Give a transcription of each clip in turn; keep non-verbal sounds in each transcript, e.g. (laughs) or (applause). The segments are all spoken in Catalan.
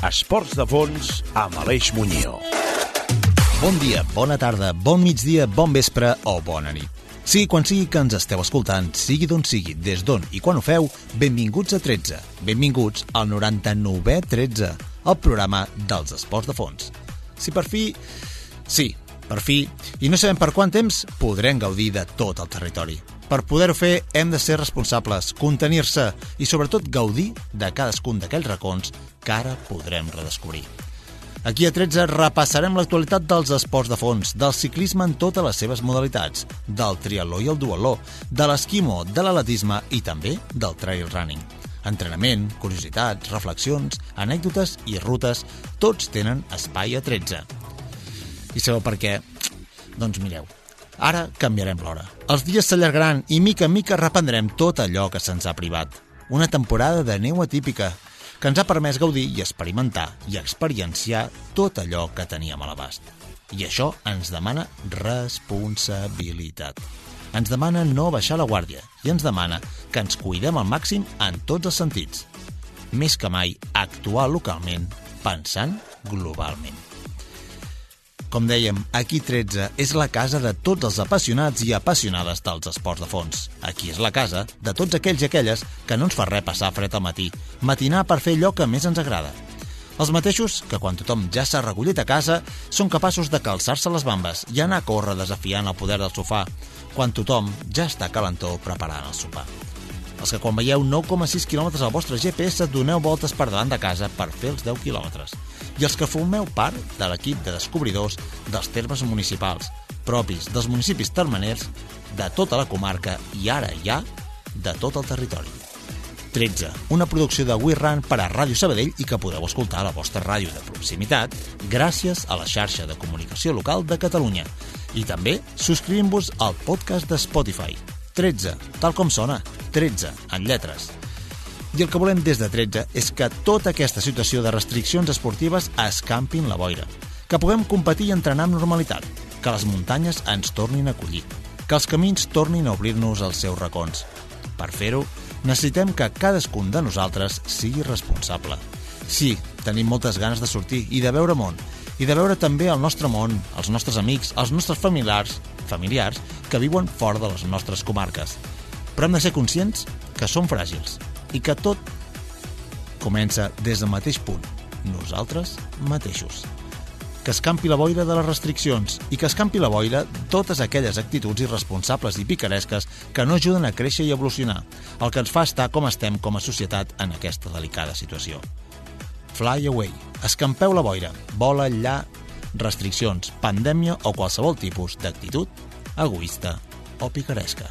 13. Esports de fons amb Aleix Muñoz. Bon dia, bona tarda, bon migdia, bon vespre o bona nit. Sigui quan sigui que ens esteu escoltant, sigui d'on sigui, des d'on i quan ho feu, benvinguts a 13. Benvinguts al 99è 13, el programa dels esports de fons. Si per fi... Sí, per fi, i no sabem per quant temps, podrem gaudir de tot el territori. Per poder-ho fer, hem de ser responsables, contenir-se i, sobretot, gaudir de cadascun d'aquells racons que ara podrem redescobrir. Aquí a 13 repassarem l'actualitat dels esports de fons, del ciclisme en totes les seves modalitats, del triatló i el duatló, de l'esquimo, de l'atletisme i també del trail running. Entrenament, curiositats, reflexions, anècdotes i rutes, tots tenen espai a 13. I sabeu per què? Doncs mireu, ara canviarem l'hora. Els dies s'allargaran i mica en mica reprendrem tot allò que se'ns ha privat. Una temporada de neu atípica, que ens ha permès gaudir i experimentar i experienciar tot allò que teníem a l'abast. I això ens demana responsabilitat. Ens demana no baixar la guàrdia i ens demana que ens cuidem al màxim en tots els sentits. Més que mai, actuar localment pensant globalment. Com dèiem, aquí 13 és la casa de tots els apassionats i apassionades dels esports de fons. Aquí és la casa de tots aquells i aquelles que no ens fa res passar fred al matí, matinar per fer allò que més ens agrada. Els mateixos que quan tothom ja s'ha recollit a casa són capaços de calçar-se les bambes i anar a córrer desafiant el poder del sofà, quan tothom ja està calentó preparant el sopar. Els que quan veieu 9,6 km al vostre GPS doneu voltes per davant de casa per fer els 10 km. I els que formeu part de l'equip de descobridors dels termes municipals, propis dels municipis termeners de tota la comarca i ara ja de tot el territori. 13. Una producció de We Run per a Ràdio Sabadell i que podeu escoltar a la vostra ràdio de proximitat gràcies a la xarxa de comunicació local de Catalunya i també subscrivint-vos al podcast de Spotify. 13, tal com sona, 13, en lletres. I el que volem des de 13 és que tota aquesta situació de restriccions esportives escampin la boira, que puguem competir i entrenar amb normalitat, que les muntanyes ens tornin a acollir, que els camins tornin a obrir-nos els seus racons. Per fer-ho, necessitem que cadascun de nosaltres sigui responsable. Sí, tenim moltes ganes de sortir i de veure món, i de veure també el nostre món, els nostres amics, els nostres familiars, familiars que viuen fora de les nostres comarques. Però hem de ser conscients que som fràgils i que tot comença des del mateix punt, nosaltres mateixos. Que escampi la boira de les restriccions i que escampi la boira totes aquelles actituds irresponsables i picaresques que no ajuden a créixer i evolucionar, el que ens fa estar com estem com a societat en aquesta delicada situació. Fly away. Escampeu la boira. Vola enllà restriccions, pandèmia o qualsevol tipus d'actitud egoista o picaresca.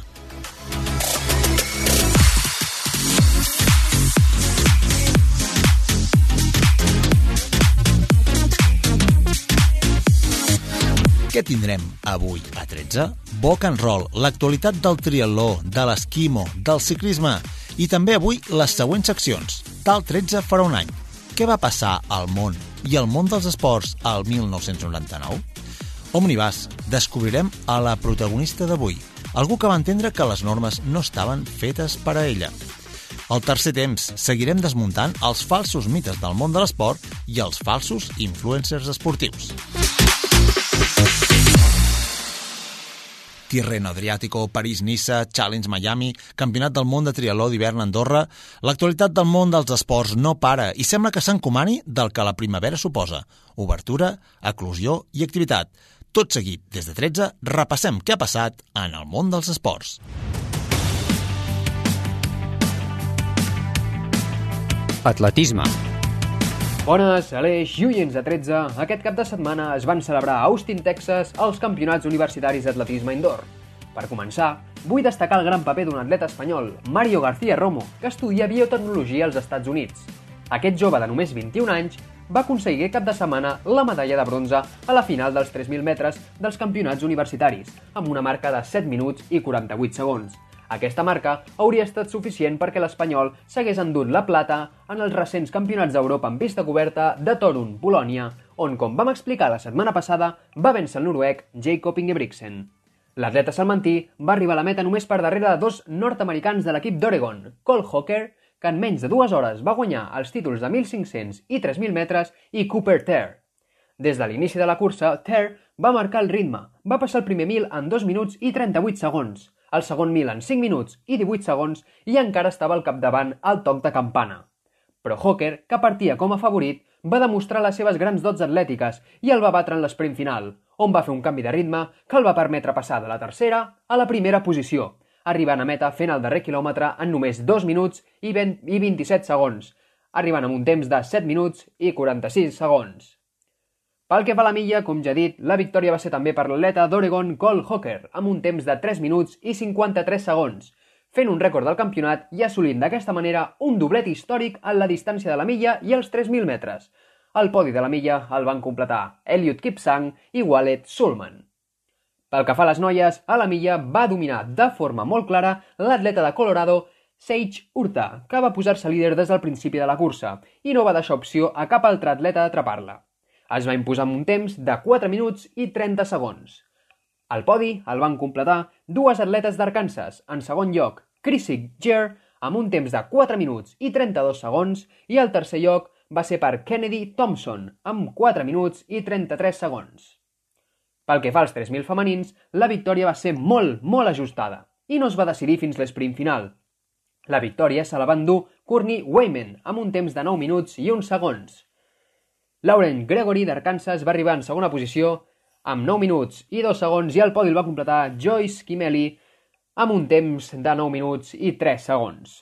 Què tindrem avui a 13? Boc and roll, l'actualitat del triatló, de l'esquimo, del ciclisme i també avui les següents seccions. Tal 13 farà un any. Què va passar al món i al món dels esports al 1999? Omnibus, descobrirem a la protagonista d'avui, algú que va entendre que les normes no estaven fetes per a ella. Al tercer temps, seguirem desmuntant els falsos mites del món de l'esport i els falsos influencers esportius. Tirreno Adriàtico, París-Niça, Challenge Miami, Campionat del món de triatló d'hivern a Andorra... L'actualitat del món dels esports no para i sembla que s'encomani del que la primavera suposa. Obertura, eclosió i activitat. Tot seguit, des de 13, repassem què ha passat en el món dels esports. Atletisme. Bones, Aleix i oients de 13. Aquest cap de setmana es van celebrar a Austin, Texas, els campionats universitaris d'atletisme indoor. Per començar, vull destacar el gran paper d'un atleta espanyol, Mario García Romo, que estudia biotecnologia als Estats Units. Aquest jove de només 21 anys va aconseguir cap de setmana la medalla de bronze a la final dels 3.000 metres dels campionats universitaris, amb una marca de 7 minuts i 48 segons. Aquesta marca hauria estat suficient perquè l'Espanyol s'hagués endut la plata en els recents campionats d'Europa en pista coberta de Torun, Polònia, on, com vam explicar la setmana passada, va vèncer el noruec Jacob Ingebrigtsen. L'atleta salmantí va arribar a la meta només per darrere de dos nord-americans de l'equip d'Oregon, Cole Hawker, que en menys de dues hores va guanyar els títols de 1.500 i 3.000 metres i Cooper Ter. Des de l'inici de la cursa, Ter va marcar el ritme. Va passar el primer mil en 2 minuts i 38 segons, el segon mil en 5 minuts i 18 segons i encara estava al capdavant al toc de campana. Però Hawker, que partia com a favorit, va demostrar les seves grans dots atlètiques i el va batre en l'esprint final, on va fer un canvi de ritme que el va permetre passar de la tercera a la primera posició, arribant a meta fent el darrer quilòmetre en només 2 minuts i, 20, i 27 segons, arribant amb un temps de 7 minuts i 46 segons. Pel que fa a la milla, com ja he dit, la victòria va ser també per l'atleta d'Oregon Cole Hawker, amb un temps de 3 minuts i 53 segons, fent un rècord del campionat i assolint d'aquesta manera un doblet històric en la distància de la milla i els 3.000 metres. El podi de la milla el van completar Elliot Kipsang i Wallet Sulman. Pel que fa a les noies, a la milla va dominar de forma molt clara l'atleta de Colorado Sage Urta, que va posar-se líder des del principi de la cursa i no va deixar opció a cap altre atleta d'atrapar-la. Es va imposar amb un temps de 4 minuts i 30 segons. Al podi el van completar dues atletes d'Arkansas. En segon lloc, Chrissy Jer, amb un temps de 4 minuts i 32 segons, i el tercer lloc va ser per Kennedy Thompson, amb 4 minuts i 33 segons. Pel que fa als 3.000 femenins, la victòria va ser molt, molt ajustada i no es va decidir fins l'esprint final. La victòria se la van dur Courtney Wayman amb un temps de 9 minuts i 1 segons. Lauren Gregory d'Arkansas va arribar en segona posició amb 9 minuts i 2 segons i el podi el va completar Joyce Kimeli amb un temps de 9 minuts i 3 segons.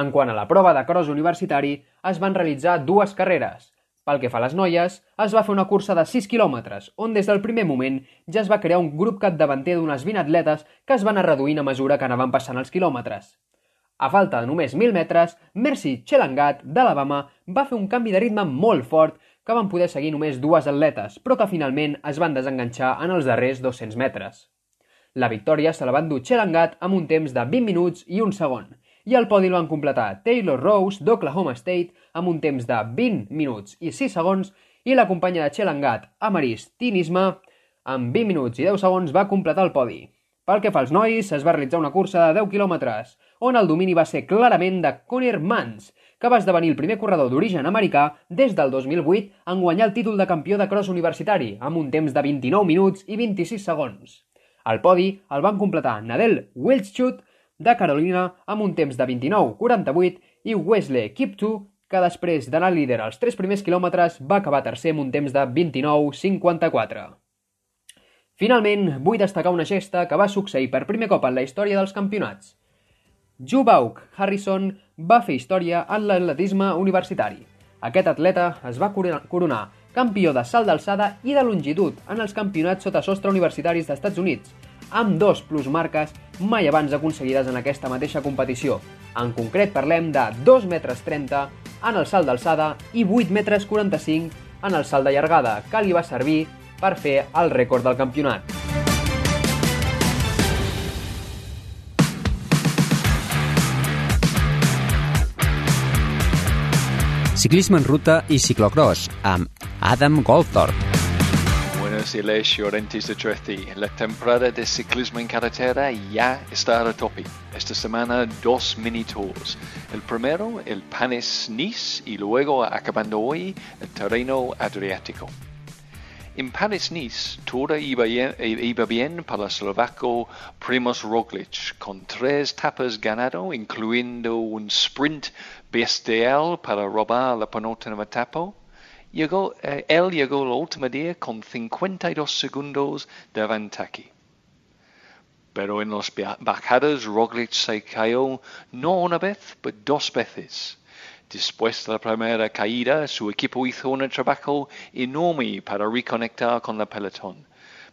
En quant a la prova de cross universitari, es van realitzar dues carreres, pel que fa a les noies, es va fer una cursa de 6 quilòmetres, on des del primer moment ja es va crear un grup capdavanter d'unes 20 atletes que es van anar reduint a mesura que anaven passant els quilòmetres. A falta de només 1.000 metres, Mercy Chelangat, d'Alabama, va fer un canvi de ritme molt fort que van poder seguir només dues atletes, però que finalment es van desenganxar en els darrers 200 metres. La victòria se la van dur Chelangat amb un temps de 20 minuts i un segon, i el podi el van completar Taylor Rose d'Oklahoma State amb un temps de 20 minuts i 6 segons i la companya de Chelangat, Amaris Tinisma, amb 20 minuts i 10 segons va completar el podi. Pel que fa als nois, es va realitzar una cursa de 10 quilòmetres, on el domini va ser clarament de Conner Mans, que va esdevenir el primer corredor d'origen americà des del 2008 en guanyar el títol de campió de cross universitari, amb un temps de 29 minuts i 26 segons. El podi el van completar Nadel Wilschut, de Carolina amb un temps de 29-48 i Wesley Kiptu, que després d'anar líder als tres primers quilòmetres va acabar tercer amb un temps de 29-54. Finalment, vull destacar una gesta que va succeir per primer cop en la història dels campionats. Jubauk Harrison va fer història en l'atletisme universitari. Aquest atleta es va coronar campió de salt d'alçada i de longitud en els campionats sota sostre universitaris dels Estats Units, amb dos plusmarques mai abans aconseguides en aquesta mateixa competició. En concret parlem de 2 metres 30 en el salt d'alçada i 8 metres 45 en el salt de llargada, que li va servir per fer el rècord del campionat. Ciclisme en ruta i ciclocross amb Adam Goldthorpe. Siles Llorentis de Treci. La temporada de ciclismo en carretera ya está a tope. Esta semana dos mini tours. El primero, el Panis Nice, y luego, acabando hoy, el terreno Adriático. En Panis Nice, todo iba bien, iba bien para el eslovaco Primoz Roglic, con tres etapas ganado, incluyendo un sprint bestial para robar la penúltima etapa llegó, eh, él llegó la última día con 52 segundos de ventaja. Pero en las bajadas Roglic se cayó no una vez, pero dos veces. Después de la primera caída, su equipo hizo un trabajo enorme para reconectar con la pelotón.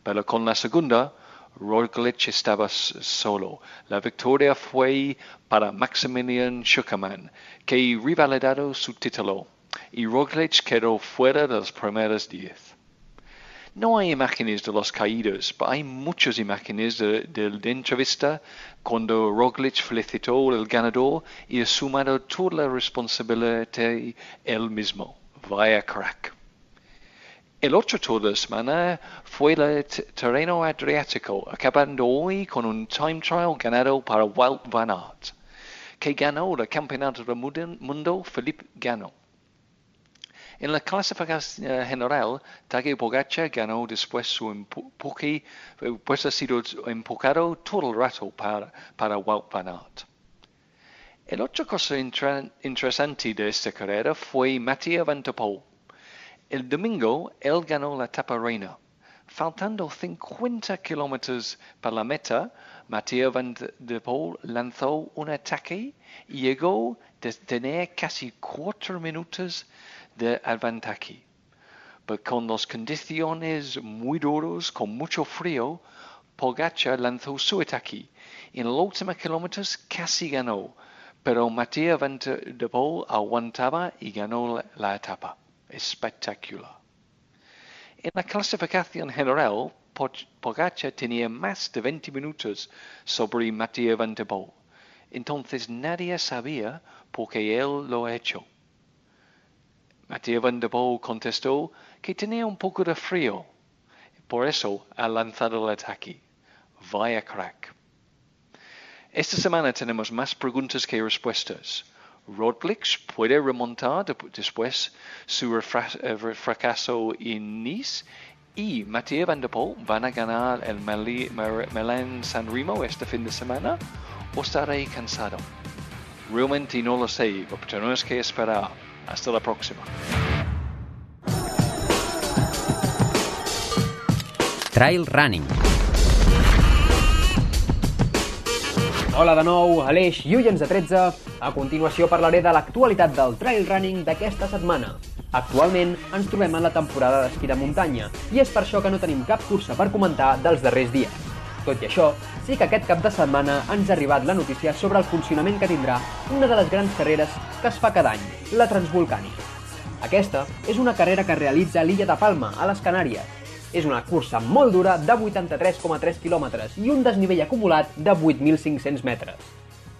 Pero con la segunda, Roglic estaba solo. La victoria fue para Maximilian Schuckermann, que revalidado su título y Roglic quedó fuera de las primeras diez. No hay imágenes de los caídos, pero hay muchas imágenes de, de, entrevista cuando Roglic felicitó al ganador y asumado toda la responsabilidad él mismo. Vaya crack. El otro tour de la semana fue el terreno adriático, acabando hoy con un time trial ganado para Walt Van Aert que ganó el Campeonato del Mundo Felipe Gano. En la clasificación general, Tadej Pogacar ganó después su empuje, pues ha sido empujado todo el rato para, para van Aert. El otra cosa interesante de esta carrera fue der Poel. El domingo, él ganó la etapa reina. Faltando 50 kilómetros para la meta, Mathieu Van der Poel lanzó un ataque y llegó a tener casi cuatro minutos de Alvantaki. Pero con las condiciones muy duras, con mucho frío, Pogacar lanzó su ataque. En los últimos kilómetros casi ganó, pero Mathieu Van der Poel aguantaba y ganó la etapa. Espectacular. En la clasificación general, Pogacar tenía más de 20 minutos sobre Mathieu Van der Poel. Entonces nadie sabía por qué él lo ha hecho. Mathieu Van der Poel contestó que tenía un poco de frío. Por eso ha lanzado el ataque. Vaya crack. Esta semana tenemos más preguntas que respuestas. Rodblix puede remontar después su fracaso en Nice y Mathieu Van der Poel van a ganar el Milan San Remo este fin de semana o estaré cansado. Realmente no lo sé, pero tenemos que esperar. Hasta la próxima. Trail Running. Hola de nou, Aleix i Ullens de 13. A continuació parlaré de l'actualitat del trail running d'aquesta setmana. Actualment ens trobem en la temporada d'esquí de muntanya i és per això que no tenim cap cursa per comentar dels darrers dies. Tot i això, sí que aquest cap de setmana ens ha arribat la notícia sobre el funcionament que tindrà una de les grans carreres que es fa cada any, la Transvolcànica. Aquesta és una carrera que realitza l'illa de Palma, a les Canàries. És una cursa molt dura de 83,3 quilòmetres i un desnivell acumulat de 8.500 metres.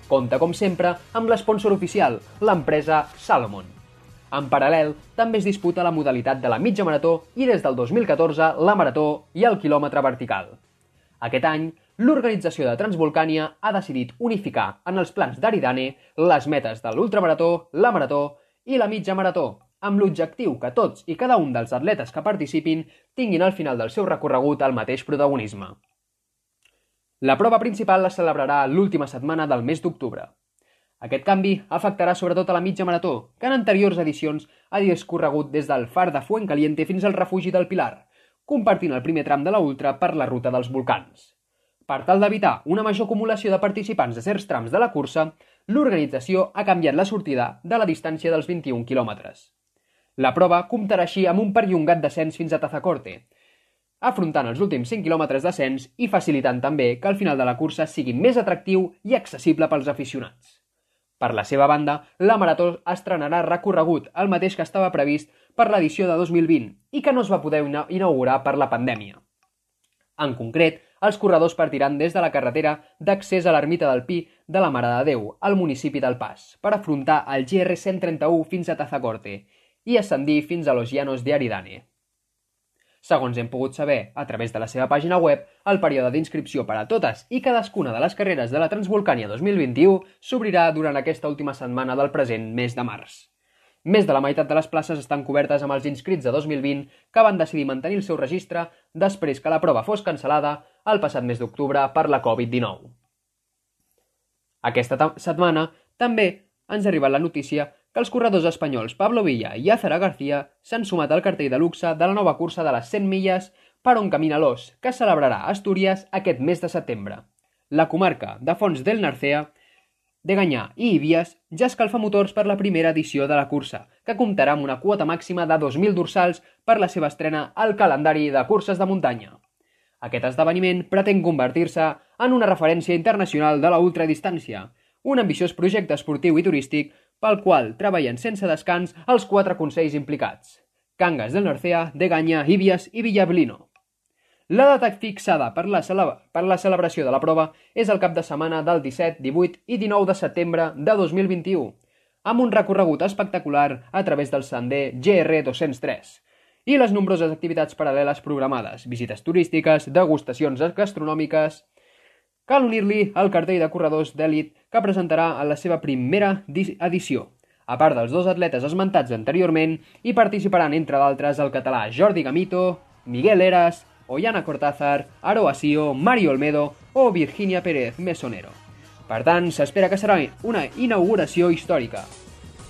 Compta, com sempre, amb l'esponsor oficial, l'empresa Salomon. En paral·lel, també es disputa la modalitat de la mitja marató i des del 2014 la marató i el quilòmetre vertical. Aquest any, l'organització de Transvolcània ha decidit unificar en els plans d'Aridane les metes de l'ultramarató, la marató i la mitja marató, amb l'objectiu que tots i cada un dels atletes que participin tinguin al final del seu recorregut el mateix protagonisme. La prova principal la celebrarà l'última setmana del mes d'octubre. Aquest canvi afectarà sobretot a la mitja marató, que en anteriors edicions ha discorregut des del far de Fuencaliente fins al refugi del Pilar, compartint el primer tram de la Ultra per la ruta dels volcans. Per tal d'evitar una major acumulació de participants de certs trams de la cursa, l'organització ha canviat la sortida de la distància dels 21 quilòmetres. La prova comptarà així amb un perllongat descens fins a Tazacorte, afrontant els últims 5 quilòmetres d'ascens i facilitant també que al final de la cursa sigui més atractiu i accessible pels aficionats. Per la seva banda, la Marató estrenarà recorregut, el mateix que estava previst per l'edició de 2020 i que no es va poder inaugurar per la pandèmia. En concret, els corredors partiran des de la carretera d'accés a l'ermita del Pi de la Mare de Déu, al municipi del Pas, per afrontar el GR 131 fins a Tazacorte i ascendir fins a los Llanos de Aridane. Segons hem pogut saber a través de la seva pàgina web, el període d'inscripció per a totes i cadascuna de les carreres de la Transvolcània 2021 s'obrirà durant aquesta última setmana del present mes de març. Més de la meitat de les places estan cobertes amb els inscrits de 2020 que van decidir mantenir el seu registre després que la prova fos cancel·lada el passat mes d'octubre per la Covid-19. Aquesta setmana també ens ha arribat la notícia que els corredors espanyols Pablo Villa i Azara García s'han sumat al cartell de luxe de la nova cursa de les 100 milles per on camina l'os, que celebrarà a Astúries aquest mes de setembre. La comarca de Fons del Narcea, de Ganyà i Ibias ja escalfa motors per la primera edició de la cursa, que comptarà amb una quota màxima de 2.000 dorsals per la seva estrena al calendari de curses de muntanya. Aquest esdeveniment pretén convertir-se en una referència internacional de la ultradistància, un ambiciós projecte esportiu i turístic pel qual treballen sense descans els quatre consells implicats, Cangas del Norcea, Deganya, Ibias i Villablino. La data fixada per la, per la celebració de la prova és el cap de setmana del 17, 18 i 19 de setembre de 2021, amb un recorregut espectacular a través del sender GR203 i les nombroses activitats paral·leles programades, visites turístiques, degustacions gastronòmiques, cal unir-li el cartell de corredors d'èlit que presentarà en la seva primera edició. A part dels dos atletes esmentats anteriorment, hi participaran, entre d'altres, el català Jordi Gamito, Miguel Eras, Ollana Cortázar, Aro Asio, Mario Olmedo o Virginia Pérez Mesonero. Per tant, s'espera que serà una inauguració històrica.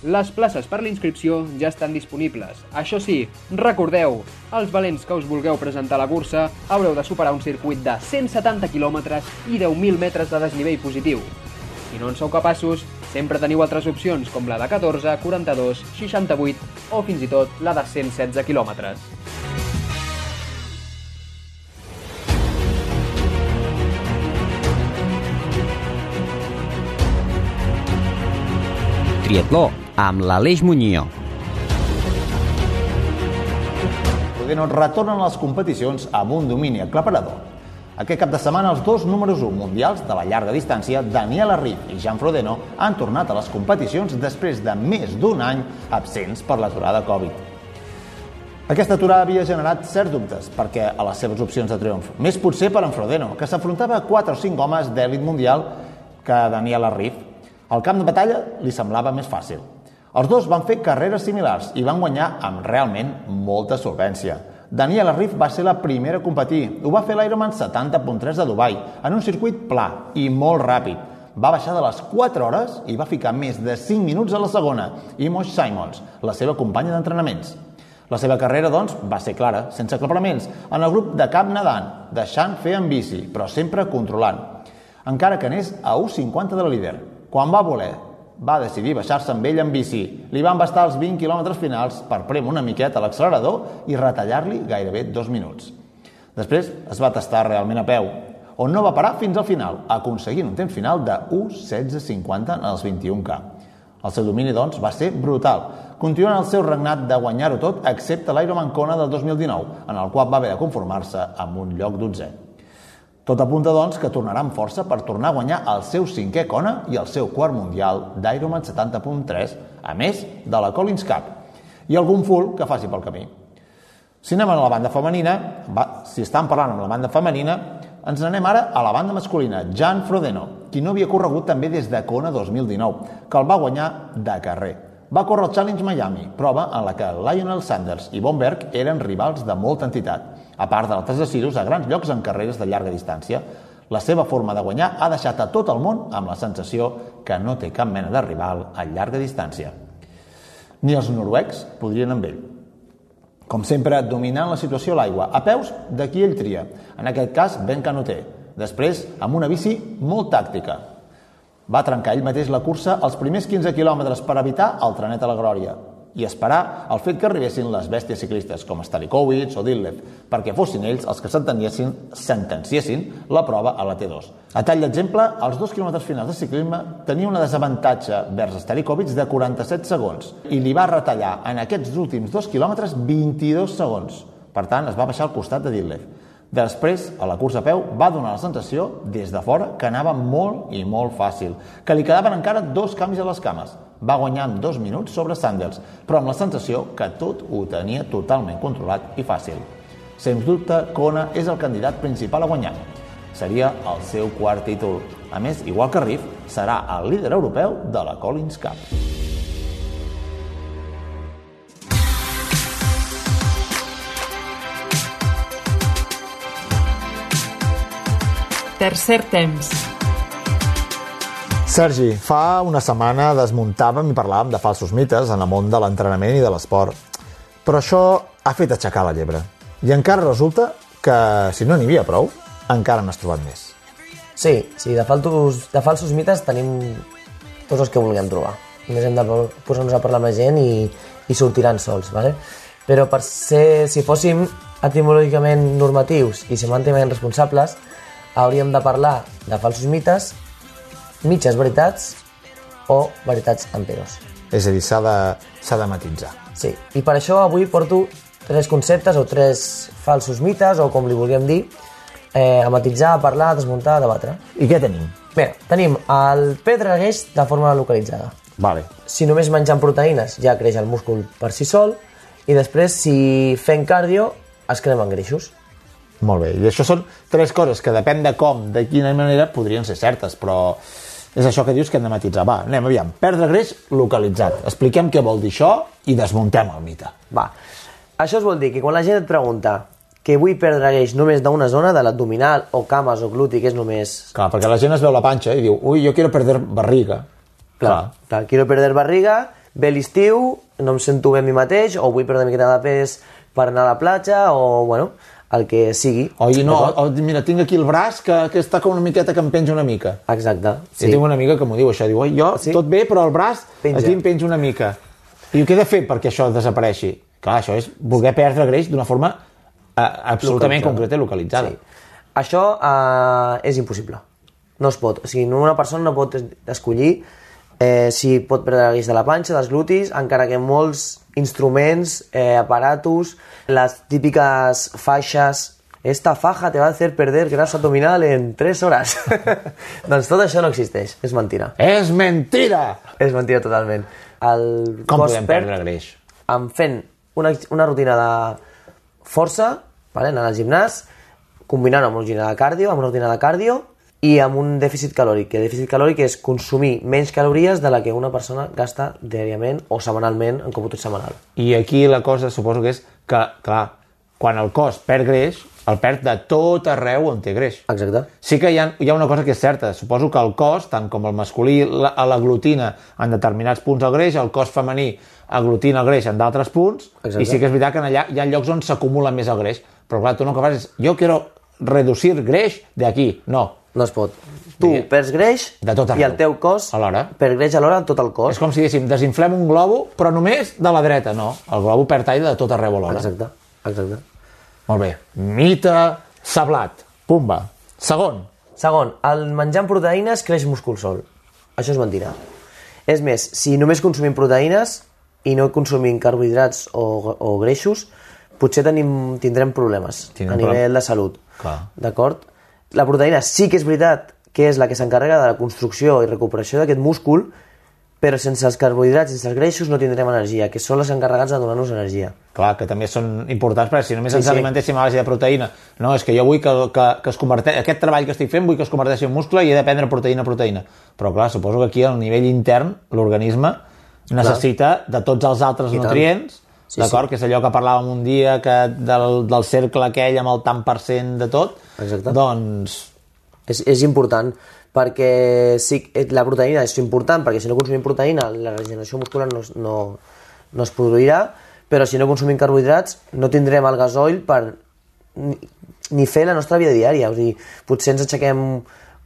Les places per l'inscripció ja estan disponibles. Això sí, recordeu, els valents que us vulgueu presentar a la cursa haureu de superar un circuit de 170 km i 10.000 metres de desnivell positiu. Si no en sou capaços, sempre teniu altres opcions com la de 14, 42, 68 o fins i tot la de 116 quilòmetres. Triatló amb l'Aleix Muñoz. Rodeno retornen les competicions amb un domini aclaparador aquest cap de setmana, els dos números 1 mundials de la llarga distància, Daniela Riff i Jean Frodeno, han tornat a les competicions després de més d'un any absents per l'aturada Covid. Aquesta aturada havia generat certs dubtes perquè a les seves opcions de triomf. Més potser per en Frodeno, que s'afrontava a 4 o 5 homes d'èlit mundial que Daniela Riff. El camp de batalla li semblava més fàcil. Els dos van fer carreres similars i van guanyar amb realment molta solvència. Daniela Riff va ser la primera a competir. Ho va fer l'Ironman 70.3 de Dubai, en un circuit pla i molt ràpid. Va baixar de les 4 hores i va ficar més de 5 minuts a la segona. I Mosh Simons, la seva companya d'entrenaments. La seva carrera, doncs, va ser clara, sense aclaparaments, en el grup de cap nedant, deixant fer en bici, però sempre controlant. Encara que anés a 1,50 de la líder. Quan va voler va decidir baixar-se amb ell en bici. Li van bastar els 20 quilòmetres finals per prem una miqueta l'accelerador i retallar-li gairebé dos minuts. Després es va tastar realment a peu, on no va parar fins al final, aconseguint un temps final de 1.16.50 en els 21K. El seu domini, doncs, va ser brutal, continuant el seu regnat de guanyar-ho tot, excepte l'Ironman Kona del 2019, en el qual va haver de conformar-se amb un lloc 12. Tot apunta, doncs, que tornarà amb força per tornar a guanyar el seu cinquè Kona i el seu quart mundial d'Ironman 70.3, a més de la Collins Cup, i algun full que faci pel camí. Si anem a la banda femenina, va, si estan parlant amb la banda femenina, ens n'anem ara a la banda masculina, Jan Frodeno, qui no havia corregut també des de Kona 2019, que el va guanyar de carrer. Va córrer el Challenge Miami, prova en la que Lionel Sanders i Bomberg eren rivals de molta entitat a part d'altres decidus a grans llocs en carreres de llarga distància. La seva forma de guanyar ha deixat a tot el món amb la sensació que no té cap mena de rival a llarga distància. Ni els noruecs podrien amb ell. Com sempre, dominant la situació a l'aigua, a peus de qui ell tria, en aquest cas Ben Canoter, després amb una bici molt tàctica. Va trencar ell mateix la cursa els primers 15 quilòmetres per evitar el trenet a la Glòria, i esperar el fet que arribessin les bèsties ciclistes com Stalikovic o Dillev perquè fossin ells els que sentenciessin la prova a la T2. A tall d'exemple, als dos quilòmetres finals de ciclisme tenia una desavantatge vers Stalikovic de 47 segons i li va retallar en aquests últims dos quilòmetres 22 segons. Per tant, es va baixar al costat de Dillev. Després, a la cursa a peu, va donar la sensació, des de fora, que anava molt i molt fàcil, que li quedaven encara dos canvis a les cames, va guanyar en dos minuts sobre Sanders, però amb la sensació que tot ho tenia totalment controlat i fàcil. Sens dubte, Kona és el candidat principal a guanyar. Seria el seu quart títol. A més, igual que Riff, serà el líder europeu de la Collins Cup. Tercer temps. Sergi, fa una setmana desmuntàvem i parlàvem de falsos mites en el món de l'entrenament i de l'esport. Però això ha fet aixecar la llebre. I encara resulta que, si no n'hi havia prou, encara n'has trobat més. Sí, sí, de, faltos, de falsos mites tenim tots els que vulguem trobar. Només hem de posar-nos a parlar amb la gent i, i sortiran sols, ¿vale? Però per ser, si fóssim etimològicament normatius i semànticament responsables, hauríem de parlar de falsos mites mitges veritats o veritats enteros. És a dir, s'ha de, de matitzar. Sí, i per això avui porto tres conceptes o tres falsos mites, o com li volíem dir, eh, a matitzar, a parlar, a desmuntar, a debatre. I què tenim? Bé, tenim el pedregueix de forma localitzada. Vale. Si només menjant proteïnes ja creix el múscul per si sol, i després, si fent cardio, es cremen greixos. Molt bé, i això són tres coses que depèn de com, de quina manera, podrien ser certes, però és això que dius que hem de matitzar. Va, anem, aviam. Perdre greix localitzat. Expliquem què vol dir això i desmuntem el mite. Va. Això es vol dir que quan la gent et pregunta que vull perdre greix només d'una zona, de l'abdominal o cames o gluti, que és només... Clar, perquè la gent es veu la panxa i diu, ui, jo quiero perder barriga. Clar, clar quiero perder barriga, ve l'estiu, no em sento bé a mi mateix, o vull perdre una miqueta de pes per anar a la platja, o, bueno, el que sigui. Oi, no, o, mira, tinc aquí el braç que, que està com una miqueta que em penja una mica. Exacte, Sí. Jo tinc una amiga que m'ho diu això, diu, oi, jo Sí? tot bé, però el braç Penja. aquí em penja una mica. I què he de fer perquè això desapareixi? Clar, això és voler perdre greix d'una forma eh, absolutament concreta i localitzada. Sí. Això eh, és impossible. No es pot. O sigui, una persona no pot es- escollir eh, si pot perdre greix de la panxa, dels glutis, encara que molts instruments, eh, aparatos, les típiques faixes esta faja te va a hacer perder grasa abdominal en 3 hores. (laughs) doncs tot això no existeix, és mentira. És mentira! És mentira totalment. El Com podem perd perdre greix? amb fent una, una rutina de força, vale? anant al gimnàs, combinant amb una rutina de cardio, amb una rutina de cardio, i amb un dèficit calòric, que el dèficit calòric és consumir menys calories de la que una persona gasta diàriament o setmanalment en còmput setmanal. I aquí la cosa suposo que és que, clar, quan el cos perd greix, el perd de tot arreu on té greix. Exacte. Sí que hi ha, hi ha una cosa que és certa. Suposo que el cos, tant com el masculí la- l'aglutina en determinats punts el greix, el cos femení aglutina el greix en d'altres punts, Exacte. i sí que és veritat que allà hi ha llocs on s'acumula més el greix. Però clar, tu no que fas és, jo quiero reducir greix de aquí. No. No es pot. Tu Bé. perds greix De tot i arreu. el teu cos Alhora. perd greix alhora en tot el cos. És com si diguéssim, desinflem un globo, però només de la dreta. No, el globo perd aire de tot arreu alhora. Exacte, exacte. Molt bé. Mite sablat. Pumba. Segon. Segon, el menjar proteïnes creix múscul sol. Això és mentira. És més, si només consumim proteïnes i no consumim carbohidrats o, o greixos, potser tenim, tindrem problemes Tindrem a nivell problem- de salut. D'acord? La proteïna sí que és veritat que és la que s'encarrega de la construcció i recuperació d'aquest múscul, però sense els carbohidrats, sense els greixos, no tindrem energia, que són els encarregats de donar-nos energia. Clar, que també són importants, perquè si només Sí, ens sí. alimentéssim a base de proteïna, no, és que jo vull que, que, que es converteixi, aquest treball que estic fent vull que es converteixi en muscle i he de prendre proteïna, proteïna. Però clar, suposo que aquí al nivell intern l'organisme necessita de tots els altres I tant. Sí, d'acord? Que és allò que parlàvem un dia que del, del cercle aquell amb el tant per cent de tot, Exacte. doncs És, és important perquè sí, eh, la proteïna és important perquè si no consumim proteïna la regeneració muscular no, no, no es produirà però si no consumim carbohidrats no tindrem el gasoil per ni, ni fer la nostra vida diària o sigui, potser ens aixequem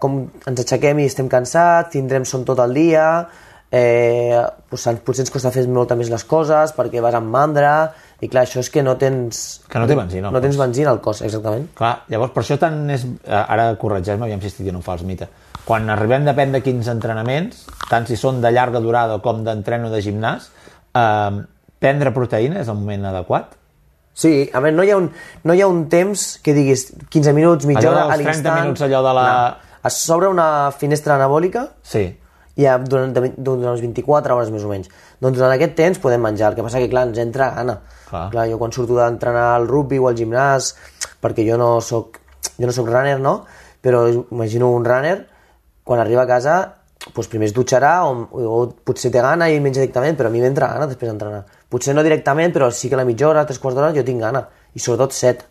com ens aixequem i estem cansats tindrem son tot el dia eh, doncs, potser ens costa fer molta més les coses perquè vas amb mandra i clar, això és que no tens Que no té benzina no tens benzina al cos, exactament Clar, llavors per això tant és... eh, Ara corregeix-me, aviam si estic dient un fals mite. Quan arribem depèn de quins entrenaments, tant si són de llarga durada com d'entreno de gimnàs, eh, prendre proteïna és el moment adequat? Sí, a veure, no hi ha un, no hi ha un temps que diguis 15 minuts, mitja Allò hora, a dels 30 l'instant... minuts, allò de la- No. Es s'obre una finestra anabòlica Sí. I ja durant, durant les 24 hores més o menys. Doncs durant aquest temps podem menjar, el que passa que clar, ens entra gana. Clar. clar jo quan surto d'entrenar al rugby o al gimnàs, perquè jo no soc, jo no soc runner, no? Però imagino un runner, quan arriba a casa, doncs primer es dutxarà o, o potser té gana i menja directament, però a mi m'entra gana després d'entrenar. Potser no directament, però sí que a la mitja hora, tres quarts d'hora, jo tinc gana. I sobretot set.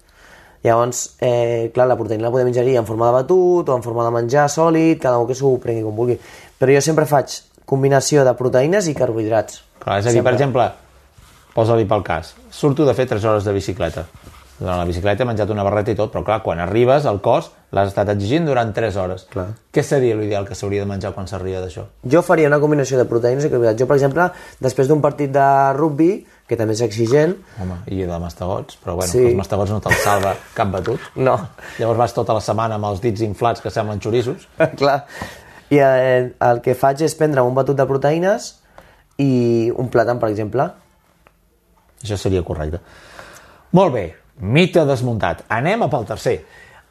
Llavors, eh, clar, la proteïna la podem ingerir en forma de batut o en forma de menjar sòlid, cada un que s'ho prengui com vulgui. Però jo sempre faig combinació de proteïnes i carbohidrats. Clar, és a dir, Sempre. per exemple, posa-li pel cas, surto de fer 3 hores de bicicleta. Durant la bicicleta he menjat una barreta i tot, però clar, quan arribes al cos l'has estat exigint durant 3 hores. Clar. Què seria l'ideal que s'hauria de menjar quan s'arriba d'això? Jo faria una combinació de proteïnes i carbohidrats. Jo, per exemple, després d'un partit de rugby, que també és exigent, Home, i de mastegots, però bueno, Sí. els mastegots no te'ls salva (laughs) cap batut. no, Llavors vas tota la setmana amb els dits inflats que semblen xorissos. (laughs) clar, i eh, el que faig és prendre un batut de proteïnes i un plàtan, per exemple. Això seria correcte. Molt bé, mite desmuntat. Anem a pel tercer.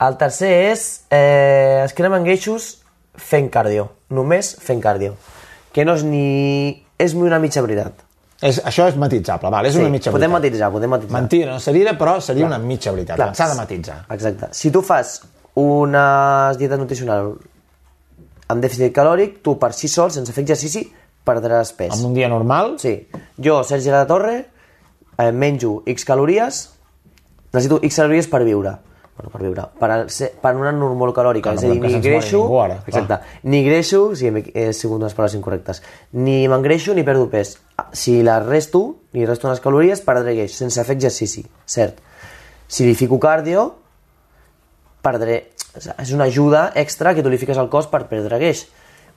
El tercer és eh, es cremen greixos fent cardio, només fent cardio, que no és ni... és una mitja veritat. És, això és matitzable, val, és sí, una mitja podem veritat. matitzar, podem matitzar. Mentira, no seria, però seria una mitja veritat. Clar. S'ha de matitzar. Exacte. Si tu fas una dieta nutricional amb dèficit calòric, tu per si sol, sense fer exercici, perdràs pes. En un dia normal, Sí. Jo, Sergi de la Torre, eh, menjo X calories, necessito X calories per viure. Bueno, per viure. Per, ser, per una normocalòrica. Clar, no és a dir, ni greixo... ningú ara, clar. exacte. Ni greixo, sí, he he sigut unes paraules incorrectes. Ni m'engreixo ni perdo pes. Si la resto, ni resto unes calories, perdré greix, sense fer exercici, cert. Si li fico cardio, perdré... És una ajuda extra que tu li fiques al cos per perdre greix.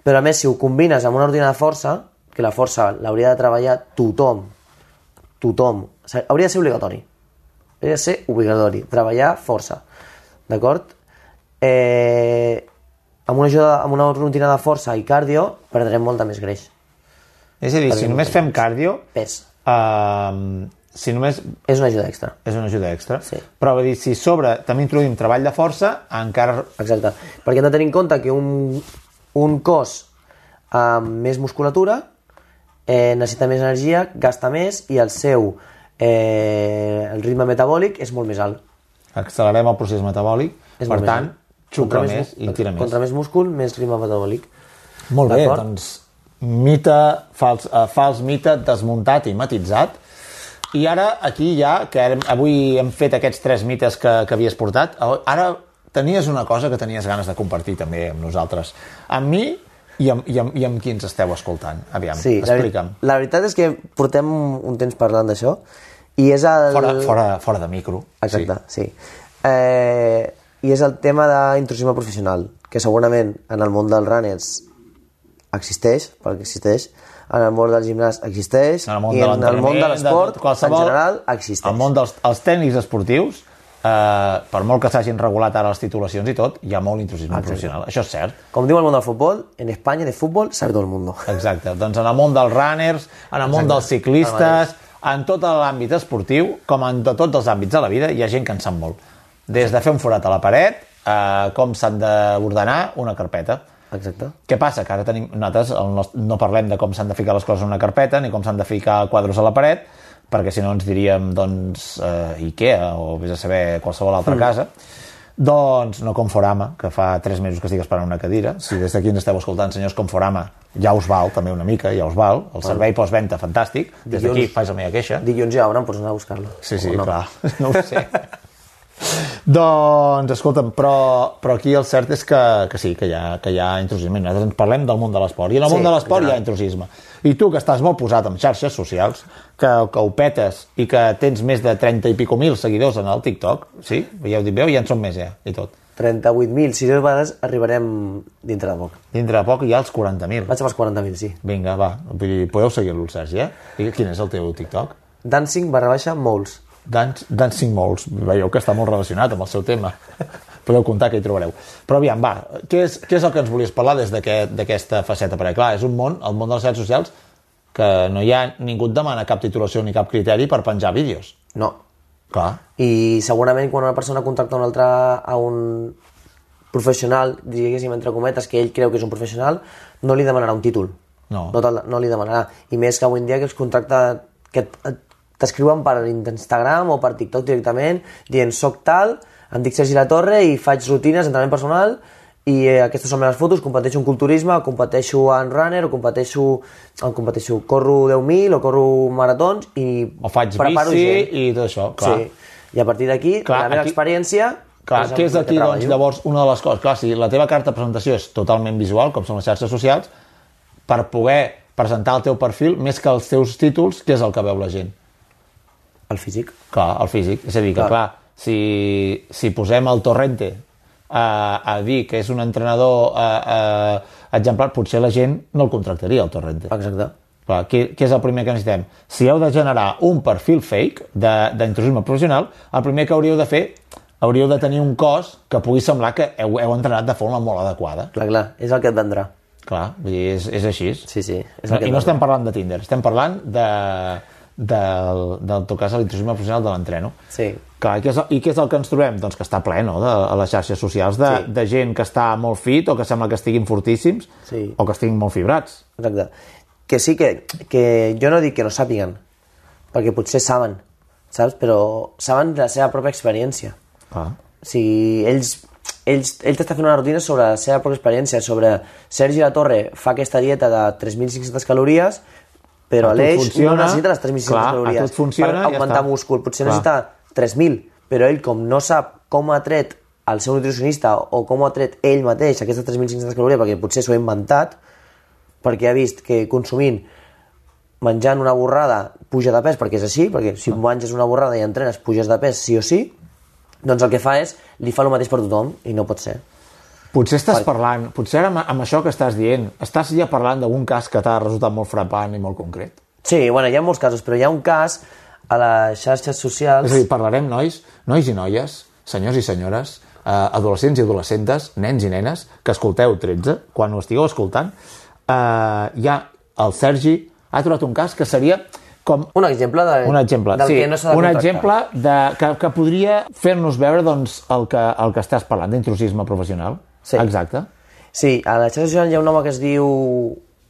Però a més, si ho combines amb una rutina de força, que la força l'hauria de treballar tothom, tothom, hauria de ser obligatori. Hauria de ser obligatori, treballar força. D'acord? Eh, amb, una ajuda, amb una rutina de força i cardio, perdrem molta més greix. és a dir, si només fem cardio, Pes. uh, si només És una ajuda extra. és una ajuda extra, Sí. però vull dir, si sobre també introduïm treball de força, encara... Exacte. Perquè hem de tenir en compte que un, un cos amb més musculatura eh, necessita més energia, gasta més i el seu eh, el ritme metabòlic és molt més alt. accelerem el procés metabòlic, És per més tant, xucla Contra més i tira més. Contra més múscul, més ritme metabòlic. Molt bé, doncs mite, fals, uh, fals mite desmuntat i matitzat. I ara, aquí ja, que avui hem fet aquests tres mites que, que havies portat, ara tenies una cosa que tenies ganes de compartir també amb nosaltres. Amb mi i amb, i amb, i amb qui ens esteu escoltant. Aviam, Sí, la, explica'm. la veritat és que portem un temps parlant d'això i és el... Fora, fora, fora de micro. Exacte, sí. sí. Eh, I és el tema d'intrusisme professional, que segurament en el món dels runners existeix, perquè existeix, en el món del gimnàs existeix, En el món i en el món de l'esport, tot, en general, existeix. El món dels els tècnics esportius, eh, per molt que s'hagin regulat ara les titulacions i tot, hi ha molt intrusisme professional. Això és cert. Com diu el món del futbol, en Espanya de futbol sabe todo el mundo. Exacte. Doncs en el món dels runners, en el món dels ciclistes, en tot l'àmbit esportiu, com en de tots els àmbits de la vida, hi ha gent que en sap molt. Des de fer un forat a la paret, a com s'han d'ordenar una carpeta. Exacte. Què passa? Que ara tenim, nosaltres nostre, no parlem de com s'han de ficar les coses en una carpeta ni com s'han de ficar quadros a la paret, perquè si no ens diríem doncs, eh, Ikea o vés a saber qualsevol altra mm. casa. Doncs no Conforama, que fa tres mesos que estic esperant una cadira. Si des d'aquí ens esteu escoltant, senyors Conforama, ja us val també una mica, ja us val. El servei postventa, fantàstic. Des d'aquí faig la meva queixa. Dilluns ja obren, pots anar a buscar-la. Sí, sí, no? clar, (laughs) no ho sé. (laughs) doncs, escolta'm, però, però aquí el cert és que, que sí, que hi, ha, que hi ha intrusisme. Nosaltres ens parlem del món de l'esport. I en el Sí, món de l'esport hi ha intrusisme. I tu, que estàs molt posat en xarxes socials, que, que ho petes i que tens més de 30 i pico mil seguidors en el TikTok, sí? Ja ho dic bé, ja en són més, ja, i tot. 38.000, si dues vegades arribarem dintre de poc. Dintre de poc hi ha els 40.000. Vaig amb els 40.000, sí. Vinga, va, podeu seguir-lo, Sergi, eh? I quin és el teu TikTok? Dancing barra baixa molts. Dance, Dancing Malls, veieu que està molt relacionat amb el seu tema. Podeu comptar que hi trobareu. Però aviam, va, què és, què és el que ens volies parlar des d'aquest- d'aquesta faceta? Perquè clar, és un món, el món de les xarxes socials, que no hi ha, ningú et demana cap titulació ni cap criteri per penjar vídeos. No. Clar, I segurament quan una persona contacta una altra a un professional, diguéssim, entre cometes, que ell creu que és un professional, no li demanarà un títol. No. No, no li demanarà. I més que avui en dia que els contracta... que et- t'escriuen per Instagram o per TikTok directament, dient soc tal, em dic Sergi La Torre i faig rutines d'entrenament personal i eh, aquestes són les fotos, competeixo en culturisme, competeixo en runner, o competeixo, o competeixo corro 10.000 o corro maratons i o faig preparo bici gent. i tot això, clar. Sí. I a partir d'aquí, la meva aquí- experiència... Clar, és què és aquí, doncs, treballo. llavors, una de les coses? Clar, si la teva carta de presentació és totalment visual, com són les xarxes socials, per poder presentar el teu perfil, més que els teus títols, què és el que veu la gent? El físic. Clar, el físic. És a dir, que Clar. clar, si, si posem el Torrente a, a dir que és un entrenador a, a, exemplar, potser la gent no el contractaria, el Torrente. Exacte. Clar, què, què és el primer que necessitem? Si heu de generar un perfil fake de- d'intrusisme professional, el primer que hauríeu de fer hauríeu de tenir un cos que pugui semblar que heu, heu entrenat de forma molt adequada. Clar, clar, és el que et vendrà. Clar, vull dir, és, és així. Sí, sí. És No, el que I no estem parlant de Tinder, estem parlant de, del, del tot cas, l'intrusisme professional de l'entreno. Sí. Clar, i què, és, I què és el que ens trobem? Doncs que està ple, no?, de, a les xarxes socials de, Sí. de gent que està molt fit o que sembla que estiguin fortíssims Sí. o que estiguin molt fibrats. Exacte. que sí que, que jo no dic que no sàpiguen, perquè potser saben, saps? Però saben de la seva pròpia experiència. Ah. O sigui, ells, ells, ell t'està fent una rutina sobre la seva pròpia experiència, sobre Sergi La Torre fa aquesta dieta de 3.500 calories, però A funciona, no necessita les 3.500 clar, a calories tu et funciona, per ja augmentar està. múscul. Potser Clar. necessita 3.000, però ell, com no sap com ha tret el seu nutricionista o com ha tret ell mateix aquestes 3.500 calories, perquè potser s'ho ha inventat, perquè ha vist que consumint menjant una borrada puja de pes, perquè és així, perquè si menges una borrada i entrenes puges de pes sí o sí, doncs el que fa és, li fa el mateix per tothom, i no pot ser. Potser estàs parlant, potser ara amb, amb això que estàs dient, estàs ja parlant d'algun cas que t'ha resultat molt frapant i molt concret. Sí, bueno, hi ha molts casos, però hi ha un cas a les xarxes socials... És a dir, parlarem nois, nois i noies, senyors i senyores, eh, adolescents i adolescentes, nens i nenes, que escolteu 13, quan ho estigueu escoltant, eh, ja el Sergi ha trobat un cas que seria com Un exemple de, un exemple, del sí, que no s'ha de un contractar. exemple de, que, que podria fer-nos veure doncs, el, que, el que estàs parlant, d'intrusisme professional. Sí. Exacte. Sí, a la xarxa social hi ha un home que es diu...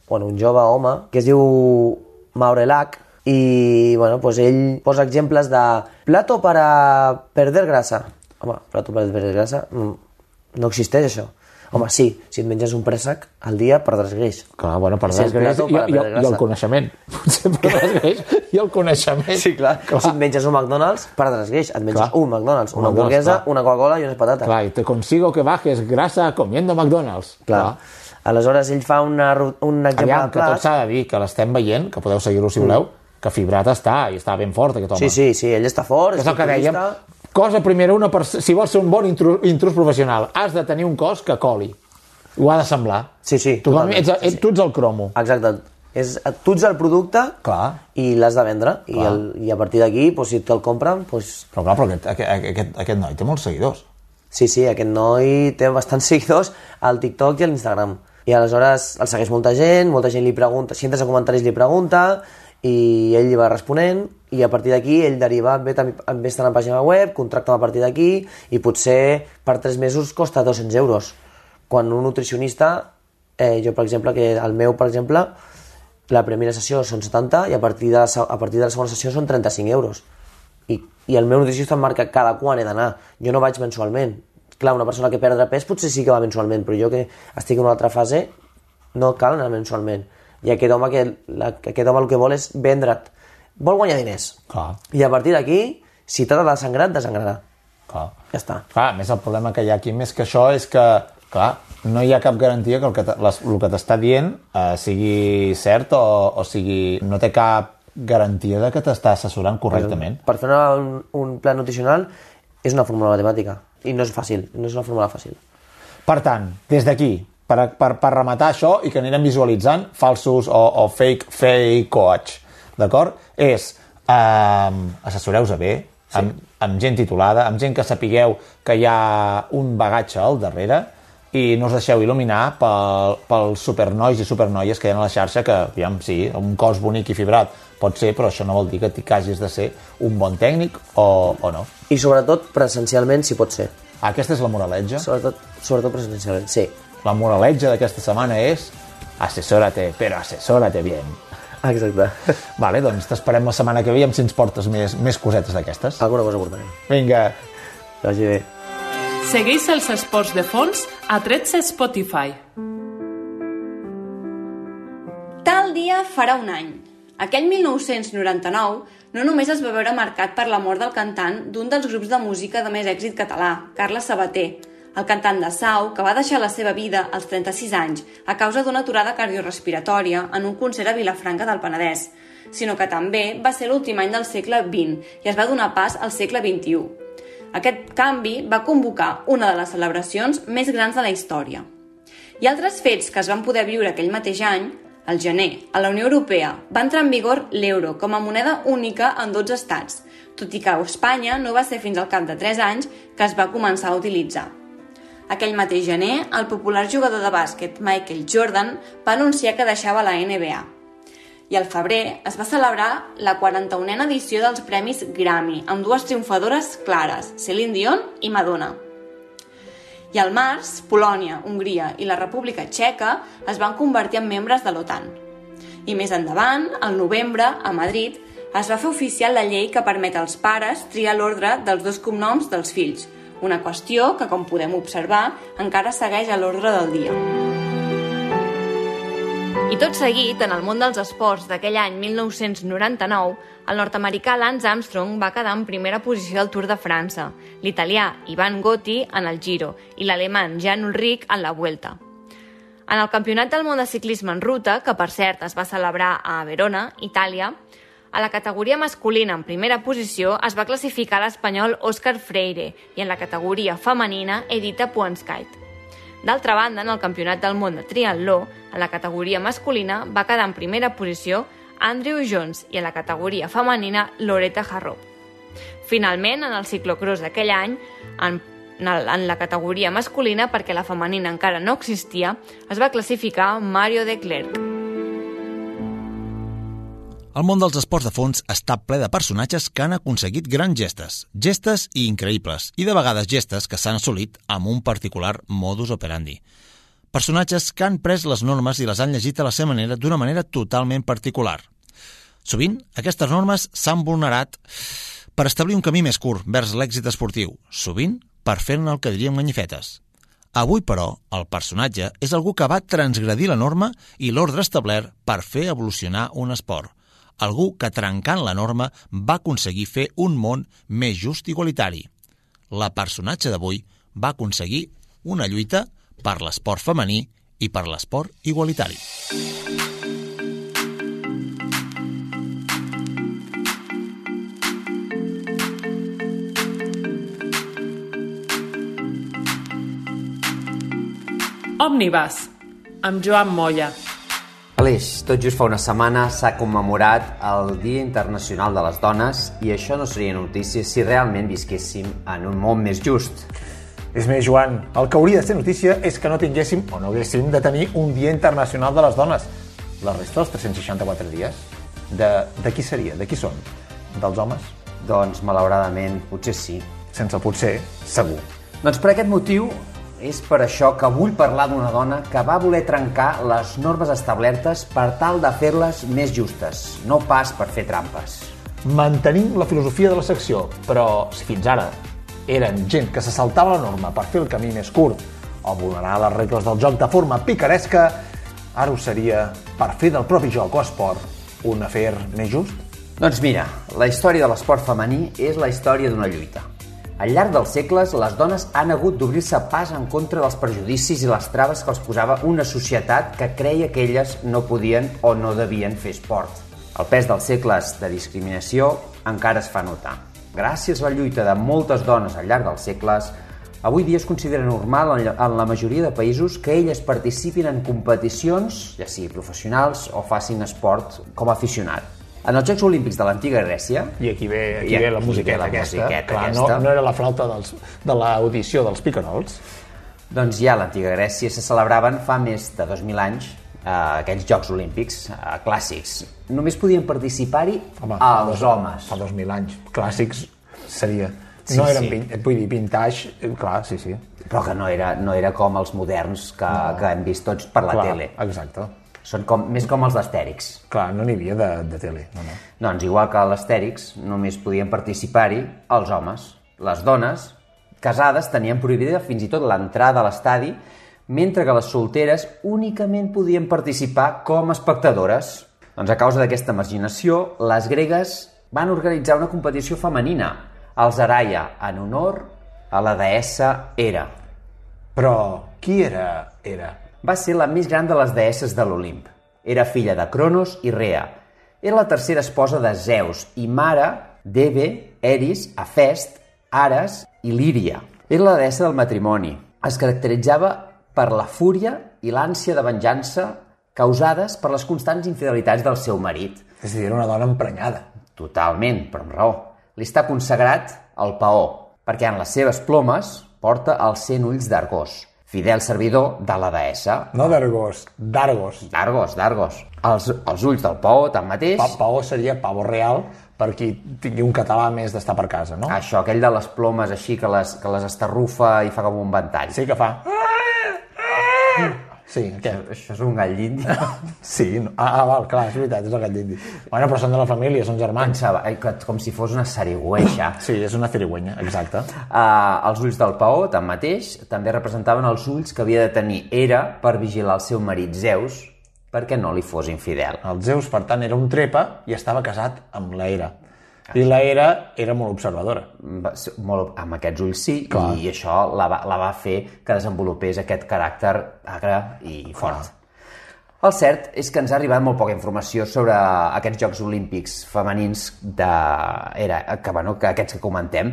Bueno, un jove home, que es diu Maurelac, i bueno, pues ell posa exemples de plato para perder grasa. Home, plato para perder grasa, mm, no existeix això. Home, sí, si et menges un préssec al dia perdràs greix. Clar, bueno, per És el greix i, i, perder i, el coneixement. (laughs) Potser perdràs greix i el coneixement. Sí, clar. Si et menges un McDonald's, perdràs greix. Et menges Clar. un McDonald's, Un una McDonald's, hamburguesa, clar. una Coca-Cola i unes patates. Clar, i te consigo que bajes grasa comiendo McDonald's. Clar. Aleshores, ell fa una, un exemple Aviam, de que tot s'ha de dir, que l'estem veient, que podeu seguir-lo si voleu, que fibrat està, i està ben fort aquest home. Sí, sí, sí, ell està fort, És el que dèiem. Cosa primera, una pers- si vols ser un bon intrus, intrus professional, has de tenir un cos que coli. Ho ha de semblar. Sí, sí, Tu, ets, ets, sí. tu ets el cromo. Exacte. És, tu ets el producte Clar. i l'has de vendre. I, Clar. el, I a partir d'aquí, doncs, si te'l compren, doncs, Però clar, però aquest, aquest, aquest, aquest noi té molts seguidors. sí, sí, aquest noi té bastants (laughs) seguidors al TikTok i a l'Instagram. I aleshores el segueix molta gent, molta gent li pregunta, si entres a comentaris li pregunta, i ell li va responent, i a partir d'aquí ell deriva, ve, també- ve estar a la pàgina web, contracta a partir d'aquí, i potser per 3 mesos costa 200 euros. Quan un nutricionista, eh, jo per exemple, que el meu, per exemple, la primera sessió són 70 i a partir de la, a partir de la segona sessió són 35 euros. I, i el meu nutricionista em marca cada quan he d'anar. Jo no vaig mensualment. Clar, una persona que perdre pes potser sí que va mensualment, però jo que estic en una altra fase no cal anar mensualment. I aquest home, que, la, que aquest home el que vol és vendre't. Vol guanyar diners. Clar, I a partir d'aquí, si t'ha de desangrar, et desangrarà. clar. Ja està. Clar, més el problema que hi ha aquí més que això és que, clar, no hi ha cap garantia que el que, te- les, el que t'està dient eh, sigui cert o, o sigui... No té cap garantia de que t'està assessorant correctament. Per fer una, un, un pla nutricional és una fórmula matemàtica. I no és fàcil, no és una fórmula fàcil. Per tant, des d'aquí, per, per, per rematar això i que anirem visualitzant falsos o, o fake, fake coach, d'acord? És um, assessoreu-se bé, sí. amb, amb gent titulada, amb gent que sapigueu que hi ha un bagatge al darrere i no us deixeu il·luminar pel, pels supernois i supernoies que hi ha a la xarxa que, aviam, sí, un cos bonic i fibrat pot ser, però això no vol dir que t'hi hagis de ser un bon tècnic o, o no. I sobretot presencialment, si pot ser. Aquesta és la moraletja. Sobretot, sobretot presencialment, sí. La moraletja d'aquesta setmana és assessórate, però assessórate bien. Exacte. (laughs) Vale, doncs t'esperem la setmana que ve i amb si ens portes més, més cosetes d'aquestes. Alguna cosa portarem. Vinga, Que vagi bé. Segueix els esports de fons a 13 Spotify. Tal dia farà un any. Aquell 1999 no només es va veure marcat per la mort del cantant d'un dels grups de música de més èxit català, Carles Sabater, el cantant de Sau, que va deixar la seva vida als 36 anys a causa d'una aturada cardiorrespiratòria en un concert a Vilafranca del Penedès, sinó que també va ser l'últim any del segle XX i es va donar pas al segle XXI. Aquest canvi va convocar una de les celebracions més grans de la història. I altres fets que es van poder viure aquell mateix any, al gener, a la Unió Europea, va entrar en vigor l'euro com a moneda única en 12 estats, tot i que a Espanya no va ser fins al cap de 3 anys que es va començar a utilitzar. Aquell mateix gener, el popular jugador de bàsquet Michael Jordan va anunciar que deixava la NBA. I al febrer es va celebrar la 41a edició dels Premis Grammy, amb dues triomfadores clares, Celine Dion i Madonna. I al març, Polònia, Hongria i la República Txeca es van convertir en membres de l'OTAN. I més endavant, al novembre, a Madrid, es va fer oficial la llei que permet als pares triar l'ordre dels dos cognoms dels fills, una qüestió que, com podem observar, encara segueix a l'ordre del dia. I tot seguit, en el món dels esports d'aquell any 1999, el nord-americà Lance Armstrong va quedar en primera posició al Tour de França, l'italià Ivan Gotti en el Giro i l'alemany Jan Ulrich en la Vuelta. En el Campionat del món de ciclisme en ruta, que per cert es va celebrar a Verona, Itàlia, a la categoria masculina en primera posició es va classificar l'espanyol Òscar Freire i en la categoria femenina Edita Puenskait. D'altra banda, en el Campionat del món de triatló, en la categoria masculina va quedar en primera posició Andrew Jones i en la categoria femenina Loretta Harrop. Finalment, en el ciclocross d'aquell any, en en la categoria masculina, perquè la femenina encara no existia, es va classificar Mario de Klerk. El món dels esports de fons està ple de personatges que han aconseguit grans gestes, gestes i increïbles, i de vegades gestes que s'han assolit amb un particular modus operandi. Personatges que han pres les normes i les han llegit a la seva manera d'una manera totalment particular. Sovint, aquestes normes s'han vulnerat per establir un camí més curt vers l'èxit esportiu, sovint per fer-ne el que diríem ganyifetes. Avui, però, el personatge és algú que va transgredir la norma i l'ordre establert per fer evolucionar un esport. Algú que, trencant la norma, va aconseguir fer un món més just i igualitari. La personatge d'avui va aconseguir una lluita per l'esport femení i per l'esport igualitari. Òmnibus, amb Joan Molla. Aleix, tot just fa una setmana s'ha commemorat el Dia Internacional de les Dones i això no seria notícia si realment visquéssim en un món més just. És més, Joan, el que hauria de ser notícia és que no tinguéssim o no haguéssim de tenir un Dia Internacional de les Dones. La resta dels 364 dies, de, de qui seria? De qui són? Dels homes? Doncs, malauradament, potser sí. Sense potser, segur. Doncs per aquest motiu és per això que vull parlar d'una dona que va voler trencar les normes establertes per tal de fer-les més justes, no pas per fer trampes. Mantenim la filosofia de la secció, però si fins ara eren gent que se saltava la norma per fer el camí més curt o vulnerar les regles del joc de forma picaresca, ara ho seria per fer del propi joc o esport un afer més just? Doncs mira, la història de l'esport femení és la història d'una lluita. Al llarg dels segles, les dones han hagut d'obrir-se pas en contra dels prejudicis i les traves que els posava una societat que creia que elles no podien o no devien fer esport. El pes dels segles de discriminació encara es fa notar. Gràcies a la lluita de moltes dones al llarg dels segles, avui dia es considera normal en la majoria de països que elles participin en competicions, ja sigui professionals o facin esport com a aficionat. En els Jocs Olímpics de l'antiga Grècia... I aquí ve, aquí ve la musiqueta la aquesta. musiqueta Clar, aquesta. No, no era la flauta dels, de l'audició dels picarols. Doncs ja a l'antiga Grècia se celebraven fa més de 2.000 anys eh, aquells Jocs Olímpics eh, clàssics. Només podien participar-hi els homes. Fa 2.000 anys. Clàssics seria... Sí, no eren, sí. sí. vull dir, vintage, eh, clar, sí, sí. Però que no era, no era com els moderns que, no. que hem vist tots per la clar, tele. Exacte. Són com, més com els d'Astèrix. Clar, no n'hi havia de, de tele, no, no. Doncs igual que l'Astèrix, només podien participar-hi els homes. Les dones, casades, tenien prohibida fins i tot l'entrada a l'estadi, mentre que les solteres únicament podien participar com a espectadores. Doncs a causa d'aquesta marginació, les gregues van organitzar una competició femenina, els Araya, en honor a la deessa Hera. Però qui era Hera? Va ser la més gran de les deesses de l'Olimp. Era filla de Cronos i Rea. Era la tercera esposa de Zeus i mare d'Hebe, Eris, Afest, Ares i Líria. Era la deessa del matrimoni. Es caracteritzava per la fúria i l'ànsia de venjança causades per les constants infidelitats del seu marit. És a dir, era una dona emprenyada. Totalment, però amb raó. Li està consagrat el paó, perquè en les seves plomes porta els 100 ulls d'Argós, fidel servidor de la deessa. No d'Argos, d'Argos. D'Argos, d'Argos. Els, els ulls del paó, tanmateix... Pa Paó seria pavo real per qui tingui un català més d'estar per casa, no? Això, aquell de les plomes així que les, que les estarrufa i fa com un ventall. Sí que fa... Sí, què? Això és un gall d'indi. (laughs) Sí, no. ah, ah, val, clar, és veritat, és el gat d'indi. Bueno, però són de la família, són germans. Pensava, ai, que- com si fos una sarigüeixa. Sí, és una cirigüenya, exacte. Uh, els ulls del paó, tanmateix, també representaven els ulls que havia de tenir Hera per vigilar el seu marit Zeus perquè no li fos infidel. El Zeus, per tant, era un trepa i estava casat amb la Hera. I la Hera era molt observadora. Va Molt, amb aquests ulls sí, Clar. i això la va, la va fer que desenvolupés aquest caràcter agre i fort. El cert és que ens ha arribat molt poca informació sobre aquests Jocs Olímpics femenins de... Era, que, bueno, que aquests que comentem,